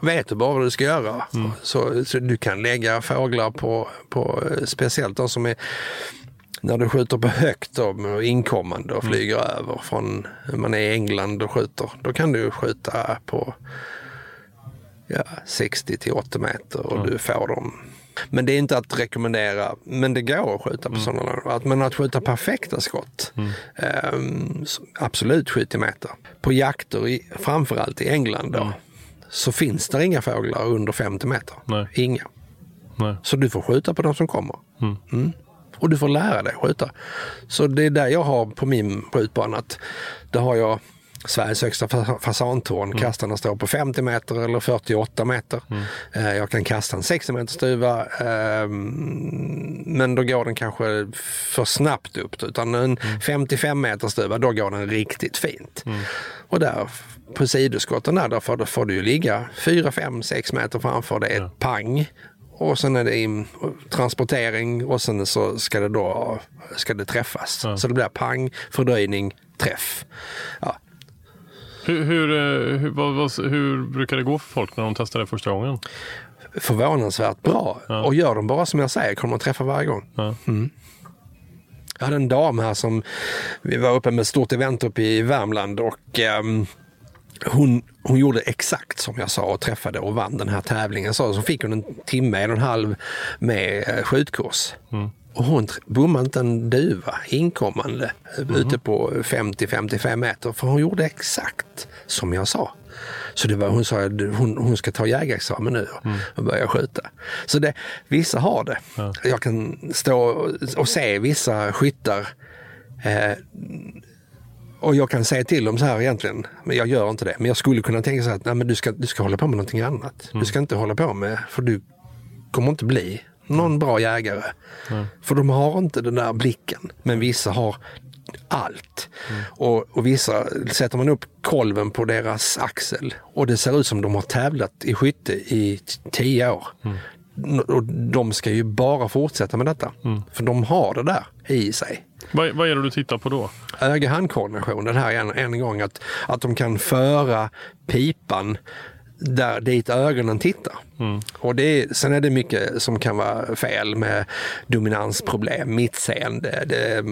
Vet du bara vad du ska göra. Så, så du kan lägga fåglar på, på eh, speciellt de som är när du skjuter på högt då, med inkommande och flyger över från, man är i England och skjuter, då kan du skjuta på ja, 60 till 80 meter och du får dem. Men det är inte att rekommendera, men det går att skjuta på sådana. Att, men att skjuta perfekta skott, ehm, så absolut 70 meter. På jakter, i, framförallt i England då, så finns det inga fåglar under 50 meter. Nej. Inga. Nej. Så du får skjuta på de som kommer. Mm. Och du får lära dig skjuta. Så det är där jag har på min skjutbana. Att där har jag Sveriges högsta fa- fasantorn. Kastarna står på 50 meter eller 48 meter. Eh, Jag kan kasta en 60 meter stuva. ehm, Men då går den kanske för snabbt upp. Utan en 55 meter stuva, då går den riktigt fint. Och där på sidoskotten där, där får, då får du ju ligga 4, 5, 6 meter framför. Det är ett pang. Och sen är det in, transportering och sen så ska det då ska det träffas. Så det blir pang, fördröjning, träff. Ja. Hur, hur, eh, hur, vad, vad, hur brukar det gå för folk när de testar det första gången? Förvånansvärt bra. Och gör de bara som jag säger kommer de träffa varje gång. Ja. Jag hade en dam här som, vi var uppe med ett stort event uppe i Värmland och ehm, hon, hon gjorde exakt som jag sa och träffade och vann den här tävlingen. Så, så fick hon en timme, en och en halv med eh, skjutkurs. Och hon bommade inte en duva inkommande eh, ute på 50-55 meter för hon gjorde exakt som jag sa. Så det var, hon sa att hon, hon ska ta jägarexamen nu och börja skjuta. Så det, vissa har det. Jag kan stå och, och se vissa skyttar eh, och jag kan säga till dem så här egentligen, men jag gör inte det. Men jag skulle kunna tänka så här att nej, men du, ska, du ska hålla på med någonting annat. Du ska inte hålla på med, för du kommer inte bli någon bra jägare. För de har inte den där blicken. Men vissa har allt. Och, och vissa sätter man upp kolven på deras axel och det ser ut som de har tävlat i skytte i tio år. Och de ska ju bara fortsätta med detta. För de har det där i sig Vad, vad är det du tittar på då? öga-handkoordination, den här än, än en gång, att, att de kan föra pipan där dit ögonen tittar. Och det är, sen är det mycket som kan vara fel med dominansproblem, mittseende, det,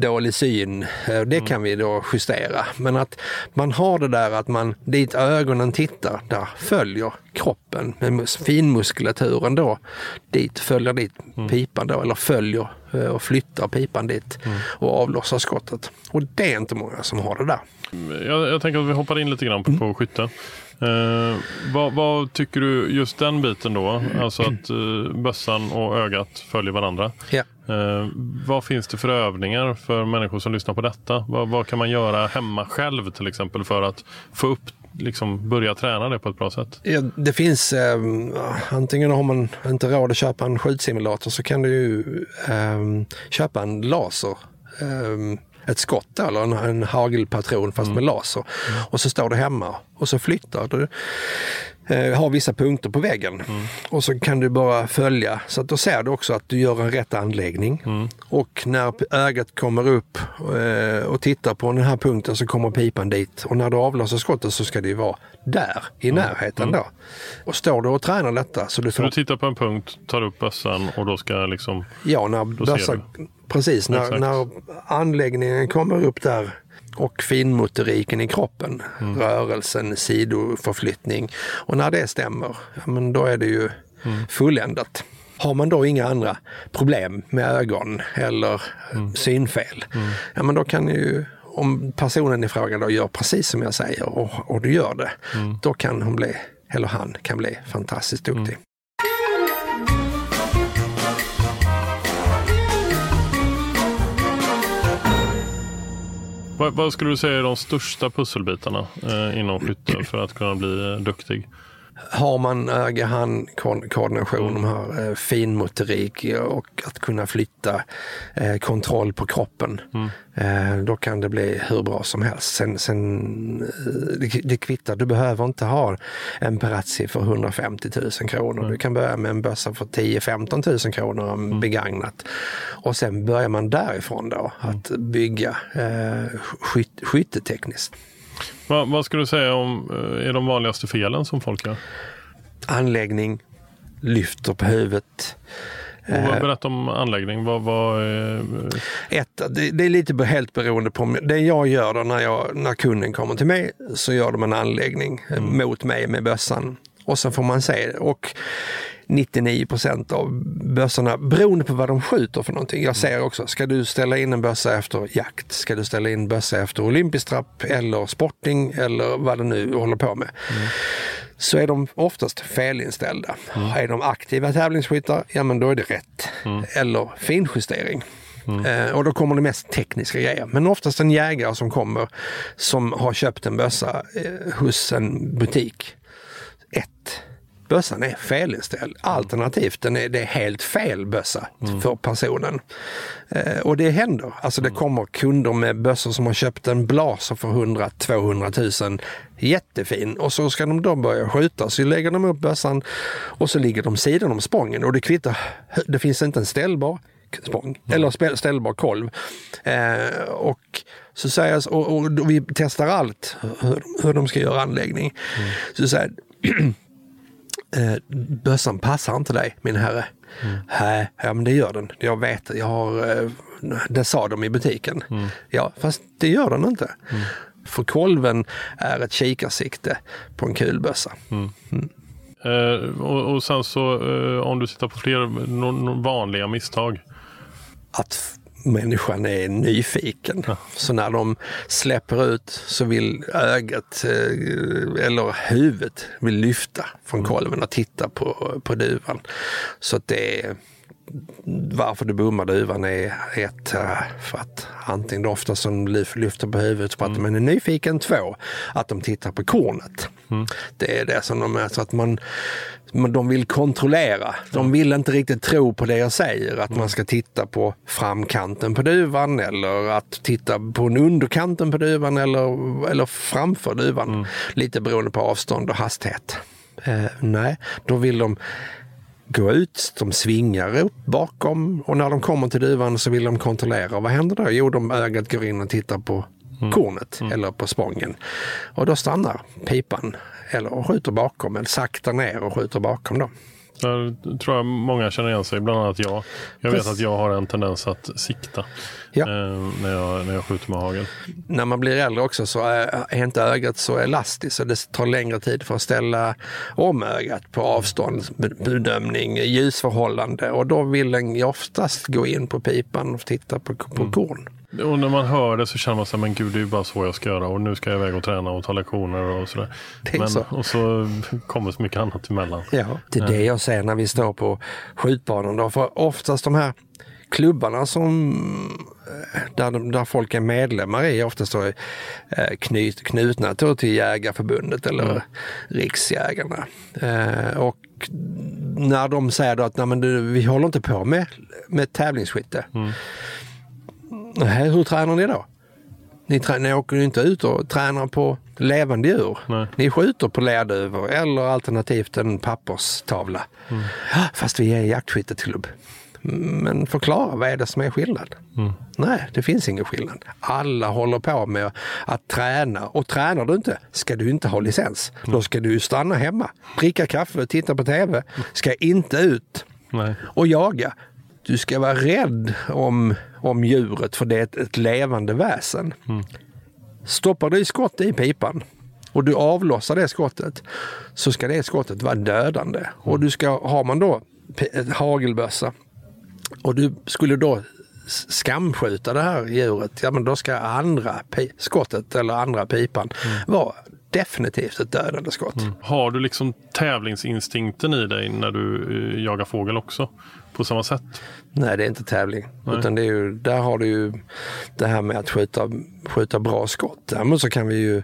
dålig syn. Eh, Det kan vi då justera. Men att man har det där att man dit ögonen tittar, där följer kroppen med mus- finmuskulaturen då. Dit följer dit pipan då, eller följer eh, och flyttar pipan dit och avlossar skottet. Och det är inte många som har det där. Jag, jag tänker att vi hoppar in lite grann på, på skytte. Eh, vad, vad tycker du just den biten då? Alltså att eh, bössan och ögat följer varandra. Ja. Eh, vad finns det för övningar för människor som lyssnar på detta? Vad, vad kan man göra hemma själv till exempel för att få upp, liksom börja träna det på ett bra sätt? Ja, det finns, eh, antingen har man inte råd att köpa en skjutsimulator så kan du ju eh, köpa en laser. Eh, ett skott eller en, en hagelpatron fast med laser. Och så står du hemma och så flyttar du eh, har vissa punkter på väggen. Mm. Och så kan du bara följa så att då ser du också att du gör en rätt anläggning. Mm. Och när ögat kommer upp eh, och tittar på den här punkten så kommer pipan dit. Och när du avlossar skottet så ska det vara där i mm. närheten då. Och står du och tränar detta så du får... Så du tittar på en punkt, tar upp bössan och då ska liksom... Ja, när bössan... Precis, när, när anläggningen kommer upp där och finmotoriken i kroppen. Mm. Rörelsen, sidoförflyttning. Och när det stämmer, ja, men då är det ju mm. fulländat. Har man då inga andra problem med ögon eller mm. synfel, mm. ja men då kan ju om personen i fråga då gör precis som jag säger och, och du gör det, mm. då kan hon bli, eller han kan bli fantastiskt duktig. Vad, vad, skulle du säga är de största pusselbitarna eh, inom skytte för att kunna bli eh, duktig? Har man öga-hand-koordination, de här eh, finmotorik och att kunna flytta eh, kontroll på kroppen, mm. eh, då kan det bli hur bra som helst. Sen, sen det, det kvittar, du behöver inte ha en Perazzi för 150 000 kronor. Mm. Du kan börja med en bössa för 10-15 000 kronor mm. begagnat. Och sen börjar man därifrån då att bygga eh, skyt, skyttetekniskt. Va, vad skulle du säga om eh, är de vanligaste felen som folk gör? Anläggning, lyfter på huvudet. Och eh, berätta om anläggning. Vad, vad är... Ett, det, det, är lite helt beroende på det jag gör då när, jag, när kunden kommer till mig så gör de en anläggning mm. mot mig med bössan. Och så får man se. Och 99 procent av bössorna, beroende på vad de skjuter för någonting. Jag säger också, ska du ställa in en bössa efter jakt? Ska du ställa in bössa efter olympisk trapp eller sporting eller vad du nu håller på med? Mm. Så är de oftast felinställda. Mm. Är de aktiva tävlingsskyttar, ja men då är det rätt. Mm. Eller finjustering. Mm. Eh, och då kommer det mest tekniska grejer. Men oftast en jägare som kommer som har köpt en bössa eh, hos en butik. Ett bössan är felinställd. Alternativt den är, det är helt fel bössa mm. för personen. Eh, och det händer. Alltså det mm. kommer kunder med bössor som har köpt en blaser för 100-200 000. Jättefin. Och så ska de då börja skjuta. Så lägger de upp bössan och så ligger de sidan om spången. Och det kvittar. Det finns inte en ställbar spång mm. eller ställbar kolv. Eh, och så säger och, och, vi testar allt hur, hur de ska göra anläggning. Mm. Så säger eh, bössan passar inte dig min herre. Mm. Ja men det gör den. Jag vet, jag har, eh, det sa de i butiken. Mm. Ja, fast det gör den inte. Mm. För kolven är ett kikarsikte på en kulbössa. Mm. mm. Eh, och, och, sen så eh, om du tittar på fler vanliga misstag. Att människan är nyfiken. Ja. Så när de släpper ut så vill ögat eh, eller huvudet vill lyfta från mm. kolven och titta på, på duvan. Så att det är varför du bommar duvan är ett, eh, för att antingen det ofta som lyfter på huvudet för att mm. de är nyfiken, två, att de tittar på kornet. Mm. Det är det som de är, så att man, de vill kontrollera. De vill inte riktigt tro på det jag säger, att man ska titta på framkanten på duvan eller att titta på underkanten på duvan eller, eller framför duvan. Mm. Lite beroende på avstånd och hastighet. Eh, nej, då vill de gå ut, de svingar upp bakom och när de kommer till duvan så vill de kontrollera. Vad händer då? Jo, de ögat går in och tittar på mm. kornet mm. eller på spången. Och då stannar pipan eller skjuter bakom eller saktar ner och skjuter bakom dem. Där tror jag många känner igen sig, bland annat jag. Jag vet att jag har en tendens att sikta ja. eh, när, jag, när jag skjuter med hagel. När man blir äldre också så är, är inte ögat så elastiskt så det tar längre tid för att ställa om ögat på avståndsbedömning, ljusförhållande och då vill den oftast gå in på pipan och titta på, på mm. korn. Och när man hör det så känner man sig, men gud det är ju bara så jag ska göra och nu ska jag iväg och träna och ta lektioner och sådär. Men, så. Och så kommer så mycket annat emellan. Ja, det är det jag säger när vi står på skjutbanan. Då. För oftast de här klubbarna som eh, där, där folk är medlemmar i oftast då eh, knyt, knutna till Jägarförbundet eller mm. Riksjägarna. Eh, och när de säger att Nej, men du, vi håller inte på med, med tävlingsskytte. Mm. Nej, hur tränar ni då? Ni, trä- ni åker ju inte ut och tränar på levande djur. Nej. Ni skjuter på lerduvor eller alternativt en papperstavla. Fast vi är jaktskytteklubb. Men förklara, vad är det som är skillnad? Nej, det finns ingen skillnad. Alla håller på med att träna och tränar du inte ska du inte ha licens. Då ska du stanna hemma, dricka kaffe, titta på TV, ska inte ut Nej. och jaga. Du ska vara rädd om, om djuret för det är ett, ett levande väsen. Stoppar du skott i pipan och du avlossar det skottet så ska det skottet vara dödande. Och du ska, har man då hagelbössa och du skulle då skamskjuta det här djuret, ja men då ska andra skottet eller andra pipan vara definitivt ett dödande skott. Har du liksom tävlingsinstinkten i dig när du eh, jagar fågel också? På samma sätt? Nej, det är inte tävling. Nej. Utan det är ju, där har du ju det här med att skjuta, skjuta bra skott. Däremot så kan vi ju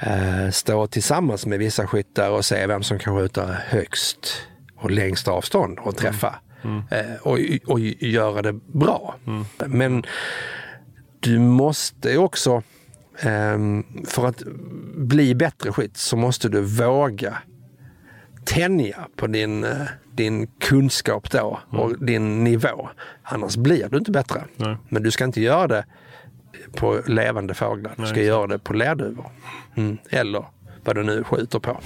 eh, stå tillsammans med vissa skyttar och se vem som kan skjuta högst och längst avstånd och träffa. Eh, och, och göra det bra. Men du måste också, ehm, för att bli bättre skytt så måste du våga tänja på din, eh, din kunskap då och din nivå. Annars blir du inte bättre. Nej. Men du ska inte göra det på levande fåglar. Du ska Nej. göra det på lerduvor. Mm. Eller vad du nu skjuter på.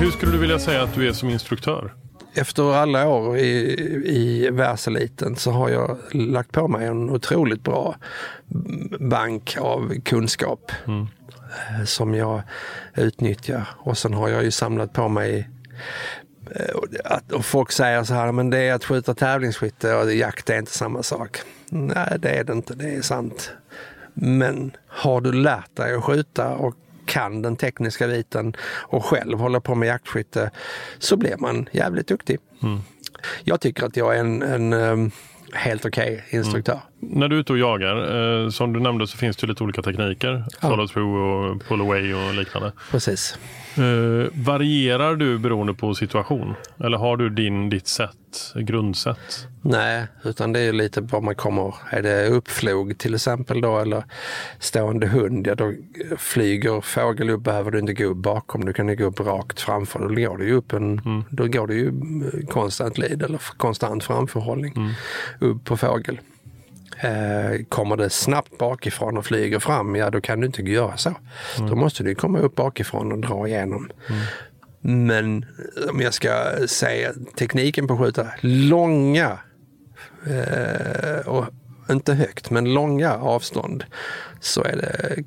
Hur skulle du vilja säga att du är som instruktör? Efter alla år i, i världseliten så har jag lagt på mig en otroligt bra bank av kunskap eh, som jag utnyttjar. Och sen har jag ju samlat på mig eh, att, och folk säger så här, men det är att skjuta tävlingsskytte och jakt är inte samma sak. Nej, det är det inte, det är sant. Men har du lärt dig att skjuta och kan den tekniska biten och själv håller på med jaktskytte så blir man jävligt duktig. Jag tycker att jag är en, en em, helt okej instruktör. När du är ute och jagar, eh, som du nämnde så finns det lite olika tekniker. Ja. Follow through och pull away och liknande. Precis. Eh, varierar du beroende på situation? Eller har du din, ditt sätt, grundsätt? Nej, utan det är lite vad man kommer. Är det uppflog till exempel då eller stående hund, ja då flyger fågel upp behöver du inte gå upp bakom. Du kan ju gå upp rakt framför. Då går det ju upp en, då går det ju konstant lead eller konstant framförhållning upp på fågel. Eh, kommer det snabbt bakifrån och flyger fram, ja då kan du inte göra så. Då måste du komma upp bakifrån och dra igenom. Men om jag ska säga tekniken på att skjuta långa eh, och inte högt, men långa avstånd så är det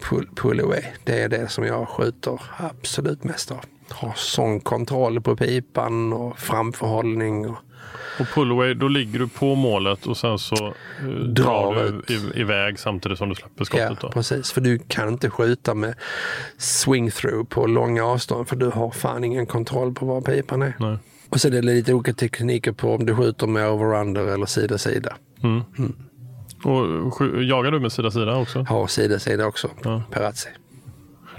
pull, pull away. Det är det som jag skjuter absolut mest av. Har sån kontroll på pipan och framförhållning. Och, och pull away, då ligger du på målet och sen så eh, drar, Drar du i, iväg samtidigt som du släpper ja, skottet. då. precis. För du kan inte skjuta med swing through på långa avstånd för du har fan ingen kontroll på var pipan är. Nej. Och så är det lite olika tekniker på om du skjuter med over-under eller sida-sida. Och sk- jagar du med sida-sida också? Har sida-sida också, Ja. Perazzi.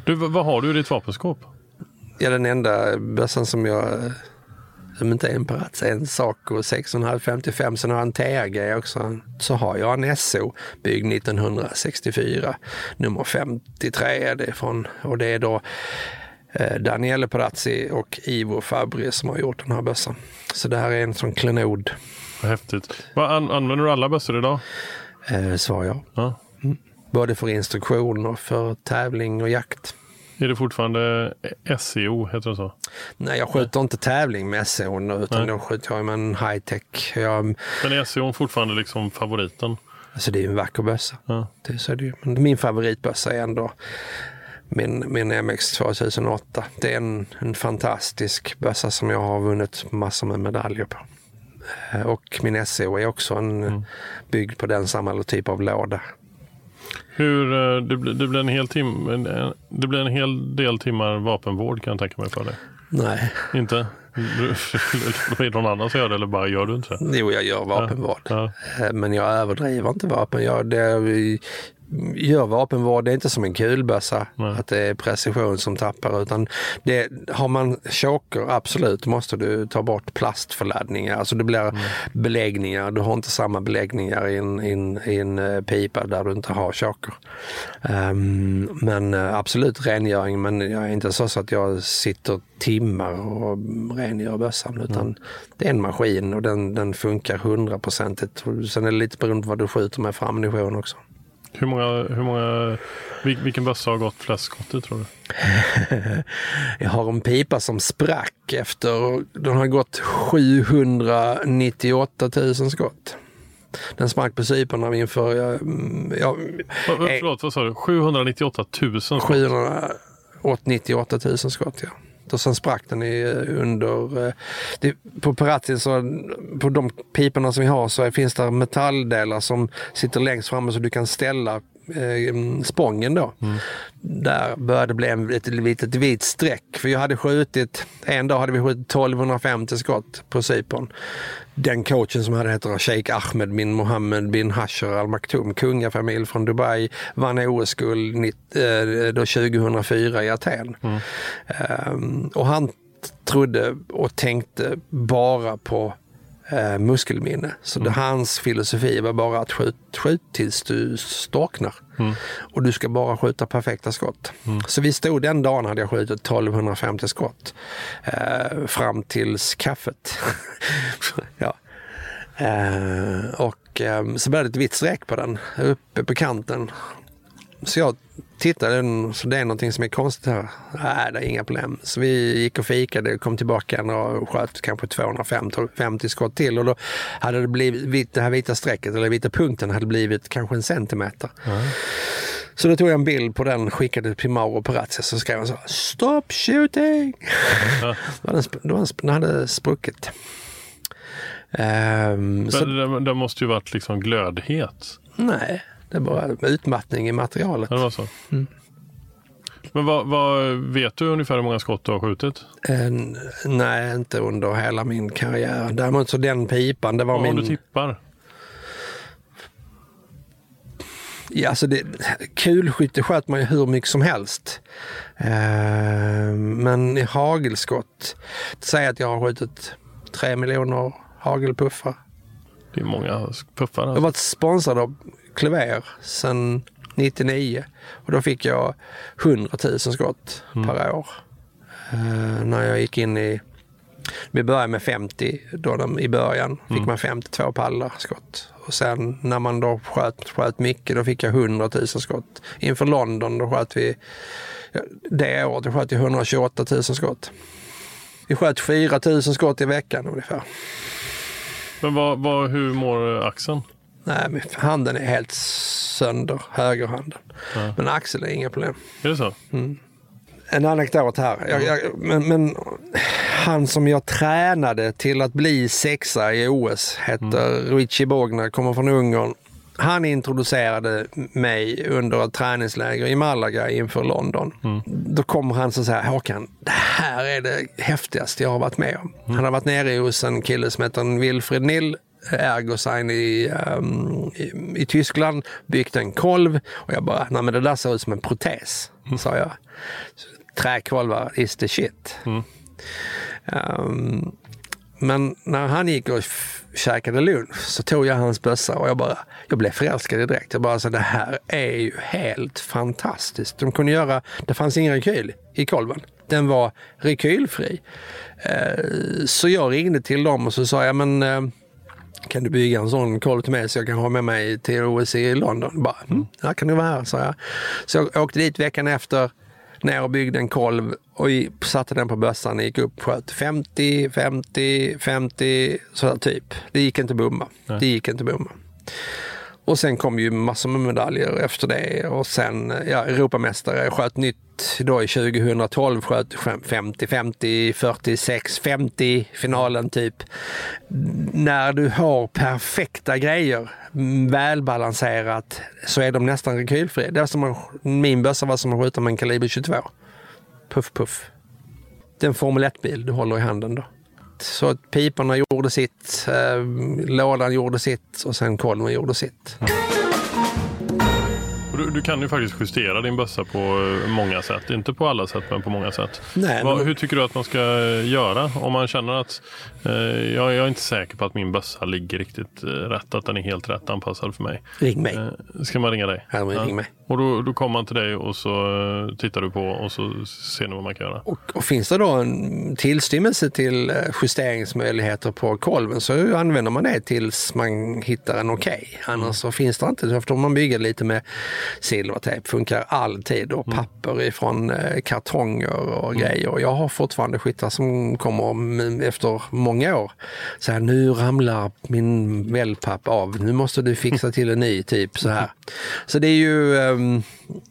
Du, vad vad har du i ditt vapenskåp? Ja, den enda bössan som jag som inte är en Perazzi, en Saco 6,555. Sen har en TRG också. Så har jag en SO byggd 1964. Nummer 53 är det från. Och det är då eh, Daniele Perazzi och Ivo Fabri som har gjort den här bössan. Så det här är en sån klenod, Vad häftigt. An, använder du alla bössor idag? eh, svar jag. Ja. Både för instruktion och för tävling och jakt. Är det fortfarande SEO, heter det så? Nej, jag skjuter inte tävling med SO nu, utan Nej. då skjuter jag med en high-tech. Jag, Men är SEO fortfarande liksom favoriten? alltså det är ju en vacker bössa. Ja. Det, så är det ju. Men min favoritbössa är ändå min, min MX 2008. Det är en, en fantastisk bössa som jag har vunnit massor med medaljer på. Eh, Och min SO är också en, byggd på den samma typ av låda. Hur, eh, det, blir, det, blir en hel tim, det blir en hel del timmar vapenvård kan jag tänka mig för dig. Nej, Inte? Det någon annan som gör det eller bara gör du inte det? jo jag gör vapenvård. Ja. Eh, Men jag överdriver inte vapen. Jag, det, gör vapenvård, det är inte som en kulbössa, att det är precision som tappar utan det, har man choker, absolut, måste du ta bort plastförladdningar, alltså det blir Mm. beläggningar, du har inte samma beläggningar i en, i en, i en eh, pipa där du inte har choker. Ehm, men eh, absolut rengöring, men jag är inte så, så att jag sitter timmar och rengör bössan utan det är en maskin och den, den funkar hundraprocentigt. Sen är det lite beroende på vad du skjuter med för ammunition också. Hur många, hur många, vil- vilken bössa har gått flest skott i tror du? Jag har en pipa som sprack efter, den har gått 798 000 skott. Den sprack på Cypern inför, jag, jag. Förlåt, vad sa du? 798 000 skott? 798 000 skott ja. Och sen sprack den i, eh, under, eh, det, på Peratti så, på de piporna som vi har så finns det metalldelar som sitter längst framme så du kan ställa eh, spången då. Där började det bli en, ett litet vit streck. För jag hade skjutit, en dag hade vi skjutit 1250 skott på Cypern. Den coachen som hade heter Sheikh Ahmed bin Mohammed bin Hasher Al Maktoum, kungafamilj från Dubai, vann OS-guld nitt- eh, då 2004 i Aten. Ehm, och han trodde och tänkte bara på eh, muskelminne. Så det, hans filosofi var bara att skjut, skjut tills du storknar. Och du ska bara skjuta perfekta skott. Så vi stod den dagen hade jag skjutit 1250 skott. Eh, fram tills kaffet. ja. Eh, och eh, så blev det ett vitt streck på den uppe på kanten. Så jag tittade, den, så det är någonting som är konstigt här. Nej, det är inga problem. Så vi gick och fikade, kom tillbaka och sköt kanske 250 skott till. Och då hade det blivit, vit- det här vita strecket, eller vita punkten, hade blivit kanske en centimeter. Så då tog jag en bild på den, skickade till Mauro Perazzi så skrev han så Stop shooting! Ja. Då hade den då den hade spruckit. Så, Men den, den måste ju varit liksom glödhet. nej, det är bara utmattning i materialet. Ja, Det var så. Mm. Men vad, vad, vet du ungefär hur många skott du har skjutit? En, nej, inte under hela min karriär. Däremot så den pipan, det var Om min... du tippar? Ja, alltså det, kulskytte sköt man ju hur mycket som helst. Eh, men i hagelskott, säg att jag har skjutit tre miljoner hagelpuffar. Det är många puffar. Jag har Alltså. varit sponsrad av Clever sedan 99 och då fick jag 100 000 skott per år. Eh, när jag gick in i, vi började med 50 då de, i början, fick man 52 pallar skott. Och sen när man då sköt, sköt mycket, då fick jag 100 000 skott. Inför London då sköt vi, det året, då sköt jag 128 000 skott. Vi sköt 4 000 skott i veckan ungefär. Men vad, vad, hur mår axeln? Nej, men handen är helt sönder, högerhanden. Men axel är inga problem. Är det så? En anekdot här. Jag, jag, men, men han som jag tränade till att bli sexa i OS heter Richie Bogner, kommer från Ungern. Han introducerade mig under ett träningsläger i Malaga inför London. Då kommer han så säger Håkan, det här är det häftigaste jag har varit med om. Han har varit nere hos en kille som heter Wilfred Nill Ergosign i, ehm, i, i Tyskland, byggt en kolv och jag bara, nej men det där ser ut som en protes, sa jag. Träkolvar is the shit. Ehm, men när han gick och käkade lunch så tog jag hans bössa och jag bara, jag blev förälskad direkt. Jag bara, så det här är ju helt fantastiskt. De kunde göra, det fanns ingen rekyl i kolven. Den var rekylfri. Eh, så jag ringde till dem och så sa jag, men kan du bygga en sån kolv till mig så jag kan ha med mig till OS i London? Bara, mm, här kan du vara här, sa jag. Så jag åkte dit veckan efter, ner och byggde en kolv och satte den på bössan och gick upp sköt 50, 50, 50, sådär typ. Det gick inte bomba. Det gick inte bomba. Och sen kom ju massor med medaljer efter det och sen ja, Europamästare sköt nytt då i 2012 sköt 50, 50, 46, 50 finalen typ. När du har perfekta grejer, mm, välbalanserat, så är de nästan rekylfria. Det är som att, min bössa var som att skjuta med en kaliber 22. Puff puff. Det är en Formel 1-bil du håller i handen då. Så att piporna gjorde sitt, eh, lådan gjorde sitt och sen kolven gjorde sitt. Du, du kan ju faktiskt justera din bössa på eh, många sätt. Inte på alla sätt, men på många sätt. Nej, Vad, men- hur tycker du att man ska göra om man känner att jag, jag är inte säker på att min bössa ligger riktigt eh, rätt, att den är helt rätt anpassad för mig. Ring mig. Eh, ska man ringa dig? Ja, men ring mig. Och då, då kommer man till dig och så eh, tittar du på och så ser ni vad man kan göra. Och, och finns det då en tillstymmelse till eh, justeringsmöjligheter på kolven så använder man det tills man hittar en okej. Annars så finns det inte. Får man bygga lite med silvertejp. Funkar alltid och papper ifrån eh, kartonger och grejer. Jag har fortfarande skyttar som kommer efter många år. Så här, nu ramlar min wellpapp av. Nu måste du fixa till en ny typ så här. Så det är ju ehm,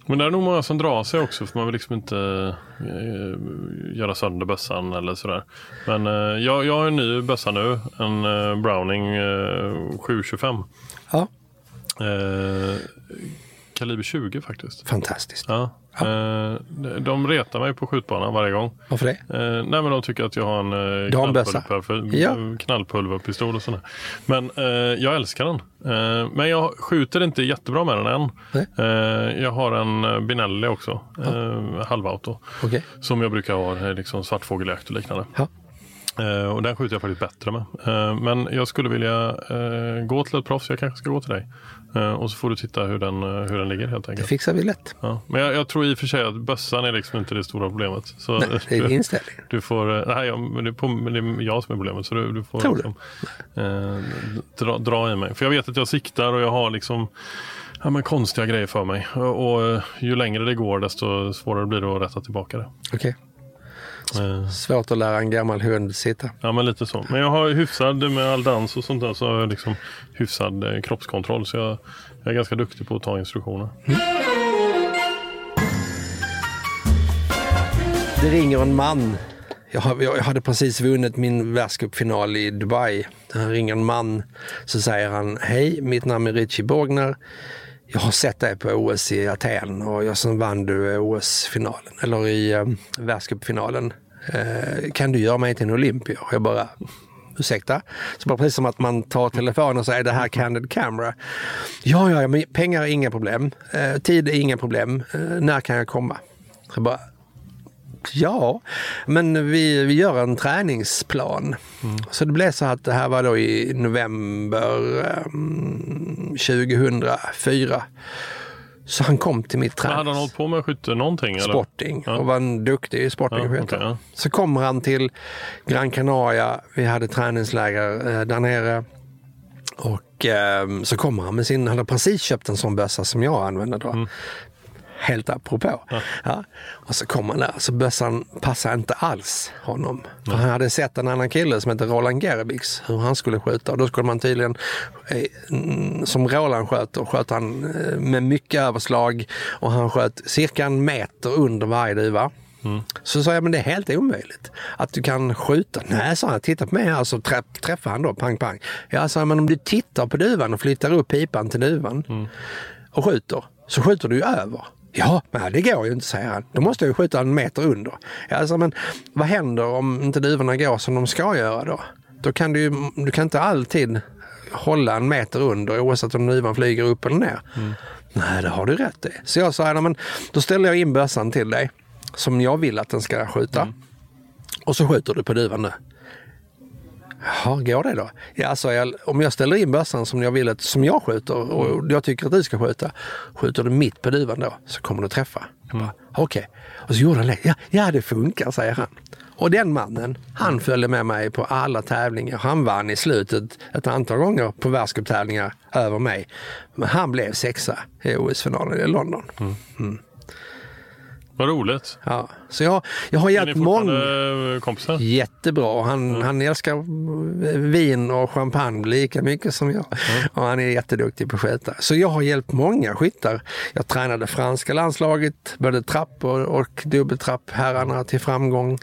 Men det är nog många som drar sig också för man vill liksom inte eh, göra sönder bössan eller sådär. Men eh, jag, jag har en ny bössa nu, en eh, Browning eh, 725. ja, kaliber 20 faktiskt. fantastiskt. Ja. Eh, de retar mig på skjutbanan varje gång. Varför det? Eh, nej men de tycker att jag har en eh, knallpulver, Ja. knallpulverpistol och sådär. Men jag älskar den. Men jag skjuter inte jättebra med den än. Nej. Jag har en Binelli också, eh, halvauto. Okej. Som jag brukar ha, liksom svartfågeljakt och liknande. Ja. Eh, och den skjuter jag faktiskt bättre med. Eh, men jag skulle vilja eh, gå till ett proffs, jag kanske ska gå till dig. Och så får du titta hur den, hur den ligger helt Det enkelt. fixar vi lätt. Ja. Men jag, jag tror i och för sig att bössan är liksom inte det stora problemet. Så, Nej, det är inställningen. du får, nej, ja, men det, är på, det är jag som är problemet. Så du, du får Tror du? liksom, eh, dra, dra i mig. För jag vet att jag siktar och jag har liksom ja, men konstiga grejer för mig. Och, och ju längre det går desto svårare blir det att rätta tillbaka det. Okej. Eh, Svårt att lära en gammal hund sitta. ja men lite så. Men jag har hyfsad med all dans och sånt där så har jag liksom hyfsad eh, kroppskontroll. Så jag, jag är ganska duktig på att ta instruktioner. Det ringer en man. Jag, jag hade precis vunnit min världscupfinal i Dubai. Han ringer en man. Så säger han, hej, mitt namn är Richie Borgner. Jag har sett dig på OS i Aten och jag som vann du eh, OS-finalen, eller i eh, världscupfinalen. Eh, kan du göra mig till en olympier? Jag bara, ursäkta? Så bara precis som att man tar telefonen och säger det här candid camera. Ja, ja, ja, men pengar är inga problem. Eh, tid är inga problem. Eh, när kan jag komma? Så bara, Ja, men vi, vi gör en träningsplan. Så det blev så att det här var då i november um, 2004. Så han kom till mitt Men hade han tränings... hållit på med skytte någonting? Eller? Sporting Ja. och var en duktig sporting. Ja, okej, ja. Så kommer han till Gran Canaria. Vi hade träningsläger eh, där nere. Och ehm, så kommer han med sin, han hade precis köpt en sån bössa som jag använder då. Mm. Helt apropå. Ja. Och så kom han där, så bössan passade inte alls honom. För han hade sett en annan kille som heter Roland Gerbics, hur han skulle skjuta. Och då skulle man tydligen, eh, mm, som Roland sköt, och sköt han eh, med mycket överslag och han sköt cirka en meter under varje duva. Så sa jag, men det är helt omöjligt att du kan skjuta. Nej, sa han, titta på mig här. Så träff, träffade han då, pang pang. Jag sa, men om du tittar på duvan och flyttar upp pipan till duvan och skjuter, så skjuter du ju över. Ja, men det går ju inte, säger han. Då måste jag ju skjuta en meter under. Jag sa, men vad händer om inte duvorna går som de ska göra då? Då kan du du kan inte alltid hålla en meter under oavsett om duvan flyger upp eller ner. Nej, det har du rätt i. Så jag sa, "Ja, men då ställer jag in bössan till dig som jag vill att den ska skjuta. Och så skjuter du på duvan nu. Jaha, går det då? Ja, sa jag, om jag ställer in bössan som jag vill att, som jag skjuter och jag tycker att du ska skjuta. Skjuter du mitt på duvan då så kommer du träffa. Bara, Okej. Och så gjorde han det. Ja, ja, det funkar, säger han. Och den mannen, han följde med mig på alla tävlingar. Han vann i slutet ett antal gånger på världscuptävlingar över mig. Men han blev sexa i OS-finalen i London. Vad roligt. Ja, så jag, jag har hjälpt många. fortfarande kompisar? Jättebra. Han, han älskar vin och champagne lika mycket som jag. Och han är jätteduktig på skjuta. Så jag har hjälpt många skyttar. Jag tränade franska landslaget, både trapp och, och dubbeltrapp herrarna till framgång.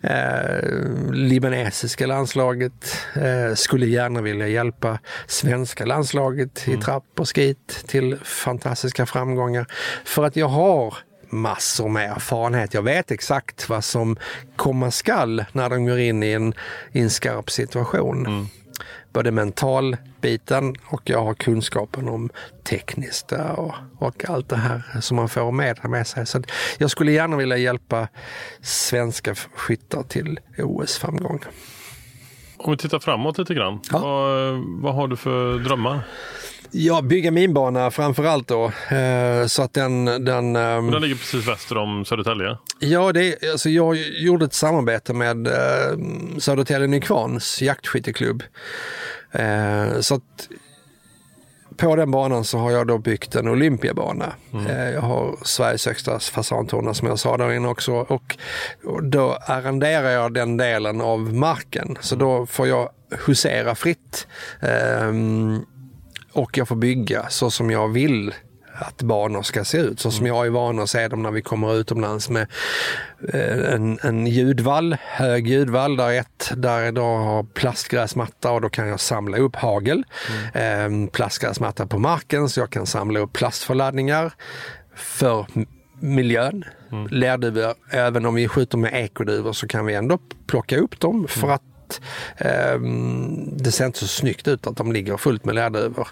Eh, libanesiska landslaget eh, skulle gärna vilja hjälpa svenska landslaget i trapp och skit till fantastiska framgångar. För att jag har massor med erfarenhet. Jag vet exakt vad som komma skall när de går in i en, i en skarp situation. både mentalbiten och jag har kunskapen om tekniskt och, och allt det här som man får med, med sig. Så jag skulle gärna vilja hjälpa svenska skyttar till OS-framgång. Om vi tittar framåt lite grann. Ja. Vad, vad har du för drömmar? Ja, bygga minbana framför allt då. Eh, så att den... den ehm, Den ligger precis väster om Södertälje. Ja, det, är- alltså jag gjorde ett samarbete med eh, Södertälje Nykvarns jaktskytteklubb. Eh, så att på den banan så har jag då byggt en Olympiabana. Eh, jag har Sveriges högsta fasantorn som jag sa där inne också. Och, då arrenderar jag den delen av marken. Så då får jag husera fritt. Ehm, och jag får bygga så som jag vill att banor ska se ut. Så som jag är van att se dem när vi kommer utomlands med eh, en, en ljudvall, hög ljudvall där ett där då har plastgräsmatta och då kan jag samla upp hagel. Eh, plastgräsmatta på marken så jag kan samla upp plastförladdningar för miljön. Lärduvor, även om vi skjuter med ekoduvor så kan vi ändå plocka upp dem för att eh, det ser inte så snyggt ut att de ligger fullt med lerduvor.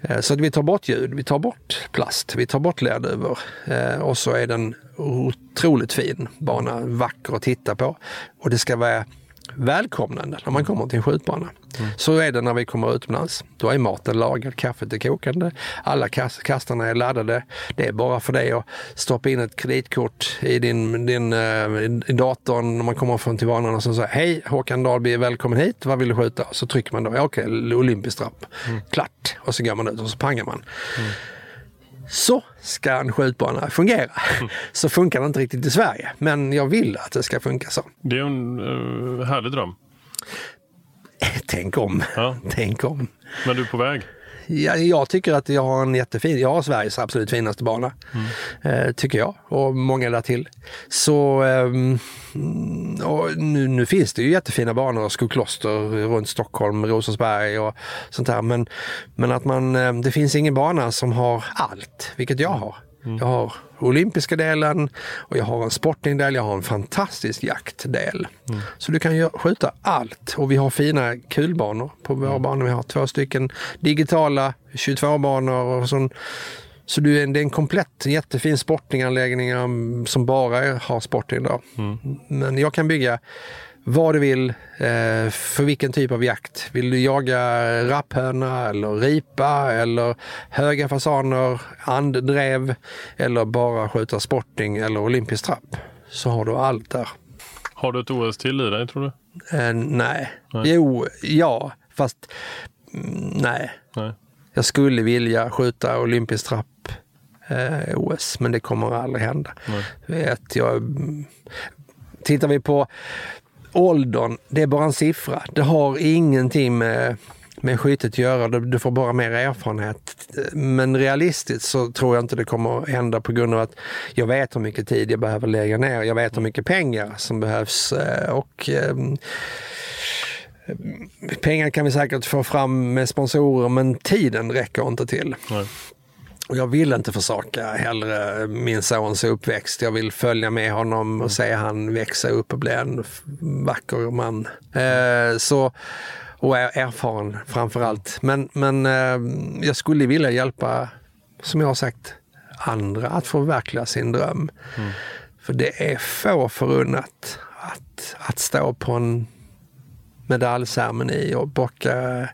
Eh, så att vi tar bort ljud, vi tar bort plast, vi tar bort lerduvor. Eh, och så är den otroligt fin bana, vacker att titta på. Och det ska vara välkomnande när man kommer till en skjutbana. Så är det när vi kommer utomlands. Då är maten lagad, kaffet är kokande, alla kas- kastarna är laddade. Det är bara för dig att stoppa in ett kreditkort i din, din eh, i datorn när man kommer från till banan och så säger hej Håkan Dahlby, välkommen hit, vad vill du skjuta? Så trycker man då, okej, olympisk trapp. Klart! Och så går man ut och så pangar man. Så ska en skjutbana fungera. Så funkar det inte riktigt i Sverige, men jag vill att det ska funka så. Det är en uh, härlig dröm. Tänk om. Ja. Tänk om. Men du är på väg. Ja, jag tycker att jag har en jättefin, jag har Sveriges absolut finaste bana. Eh, tycker jag. Och många där till. Så och nu, nu finns det ju jättefina banor, Skokloster runt Stockholm, Rosersberg och sånt där. Men, men att man, eh, det finns ingen bana som har allt, vilket jag har. Jag har olympiska delen och jag har en sportingdel, jag har en fantastisk jaktdel. Så du kan ju skjuta allt och vi har fina kulbanor på våra banor. Vi har två stycken digitala 22-banor och sån. Så du är, det är en komplett jättefin sportinganläggning um, som bara har sporting då. Men jag kan bygga vad du vill eh, för vilken typ av jakt. Vill du jaga rapphöna eller ripa eller höga fasaner, anddrev eller bara skjuta sporting eller olympisk trapp så har du allt där. Har du ett OS till i dig tror du? Eh, nej. Nej. Jo, ja, fast mm, nej. Nej. Jag skulle vilja skjuta olympisk trapp eh, OS, men det kommer aldrig hända. Nej. Vet, jag, tittar vi på åldern, det är bara en siffra. Det har ingenting med, med skyttet att göra. Du, du får bara mer erfarenhet. Men realistiskt så tror jag inte det kommer att hända på grund av att jag vet hur mycket tid jag behöver lägga ner. Jag vet hur mycket pengar som behövs eh, och ehm, Pengar kan vi säkert få fram med sponsorer men tiden räcker inte till. Nej. Och jag vill inte försaka hellre min sons uppväxt. Jag vill följa med honom och se han växa upp och bli en vacker man. Eh, så, och är erfaren framför allt. Men, men eh, jag skulle vilja hjälpa, som jag har sagt, andra att förverkliga sin dröm. För det är få förunnat att, att stå på en medaljceremoni och bocka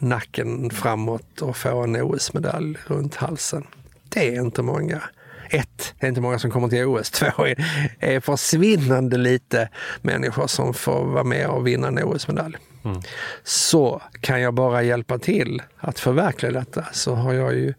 nacken framåt och få en OS-medalj runt halsen. Det är inte många. Ett, det är inte många som kommer till OS. Två, är, är försvinnande lite människor som får vara med och vinna en OS-medalj. Så kan jag bara hjälpa till att förverkliga detta så har jag ju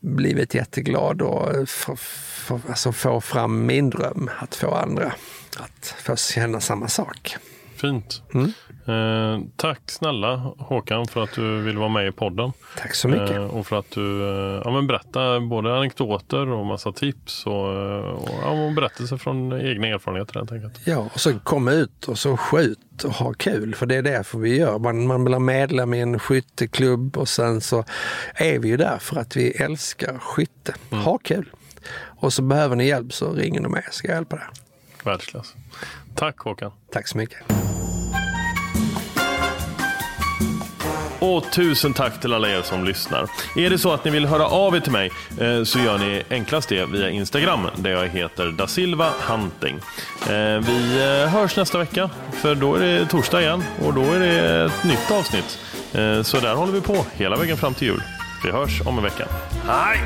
blivit jätteglad och få, få, alltså få fram min dröm att få andra att få känna samma sak. Fint. Mm. Eh, tack snälla Håkan för att du vill vara med i podden. Tack så mycket. Eh, och för att du eh, ja, men berättar både anekdoter och massa tips och, eh, och, ja, och berättelser från egna erfarenheter helt enkelt. Ja, och så komma ut och så skjut och ha kul. För det är därför vi gör. Man, man blir medlem i en skytteklubb och sen så är vi ju där för att vi älskar skytte. Ha kul. Och så behöver ni hjälp så ringer ni med ska jag hjälpa er. Världsklass. Tack Håkan. Tack så mycket. Och tusen tack till alla er som lyssnar. Är det så att ni vill höra av er till mig eh, så gör ni enklast det via Instagram där jag heter da Silva Hunting. Eh, vi eh, hörs nästa vecka för då är det torsdag igen och då är det ett nytt avsnitt. Så där håller vi på hela vägen fram till jul. Vi hörs om en vecka. Hej!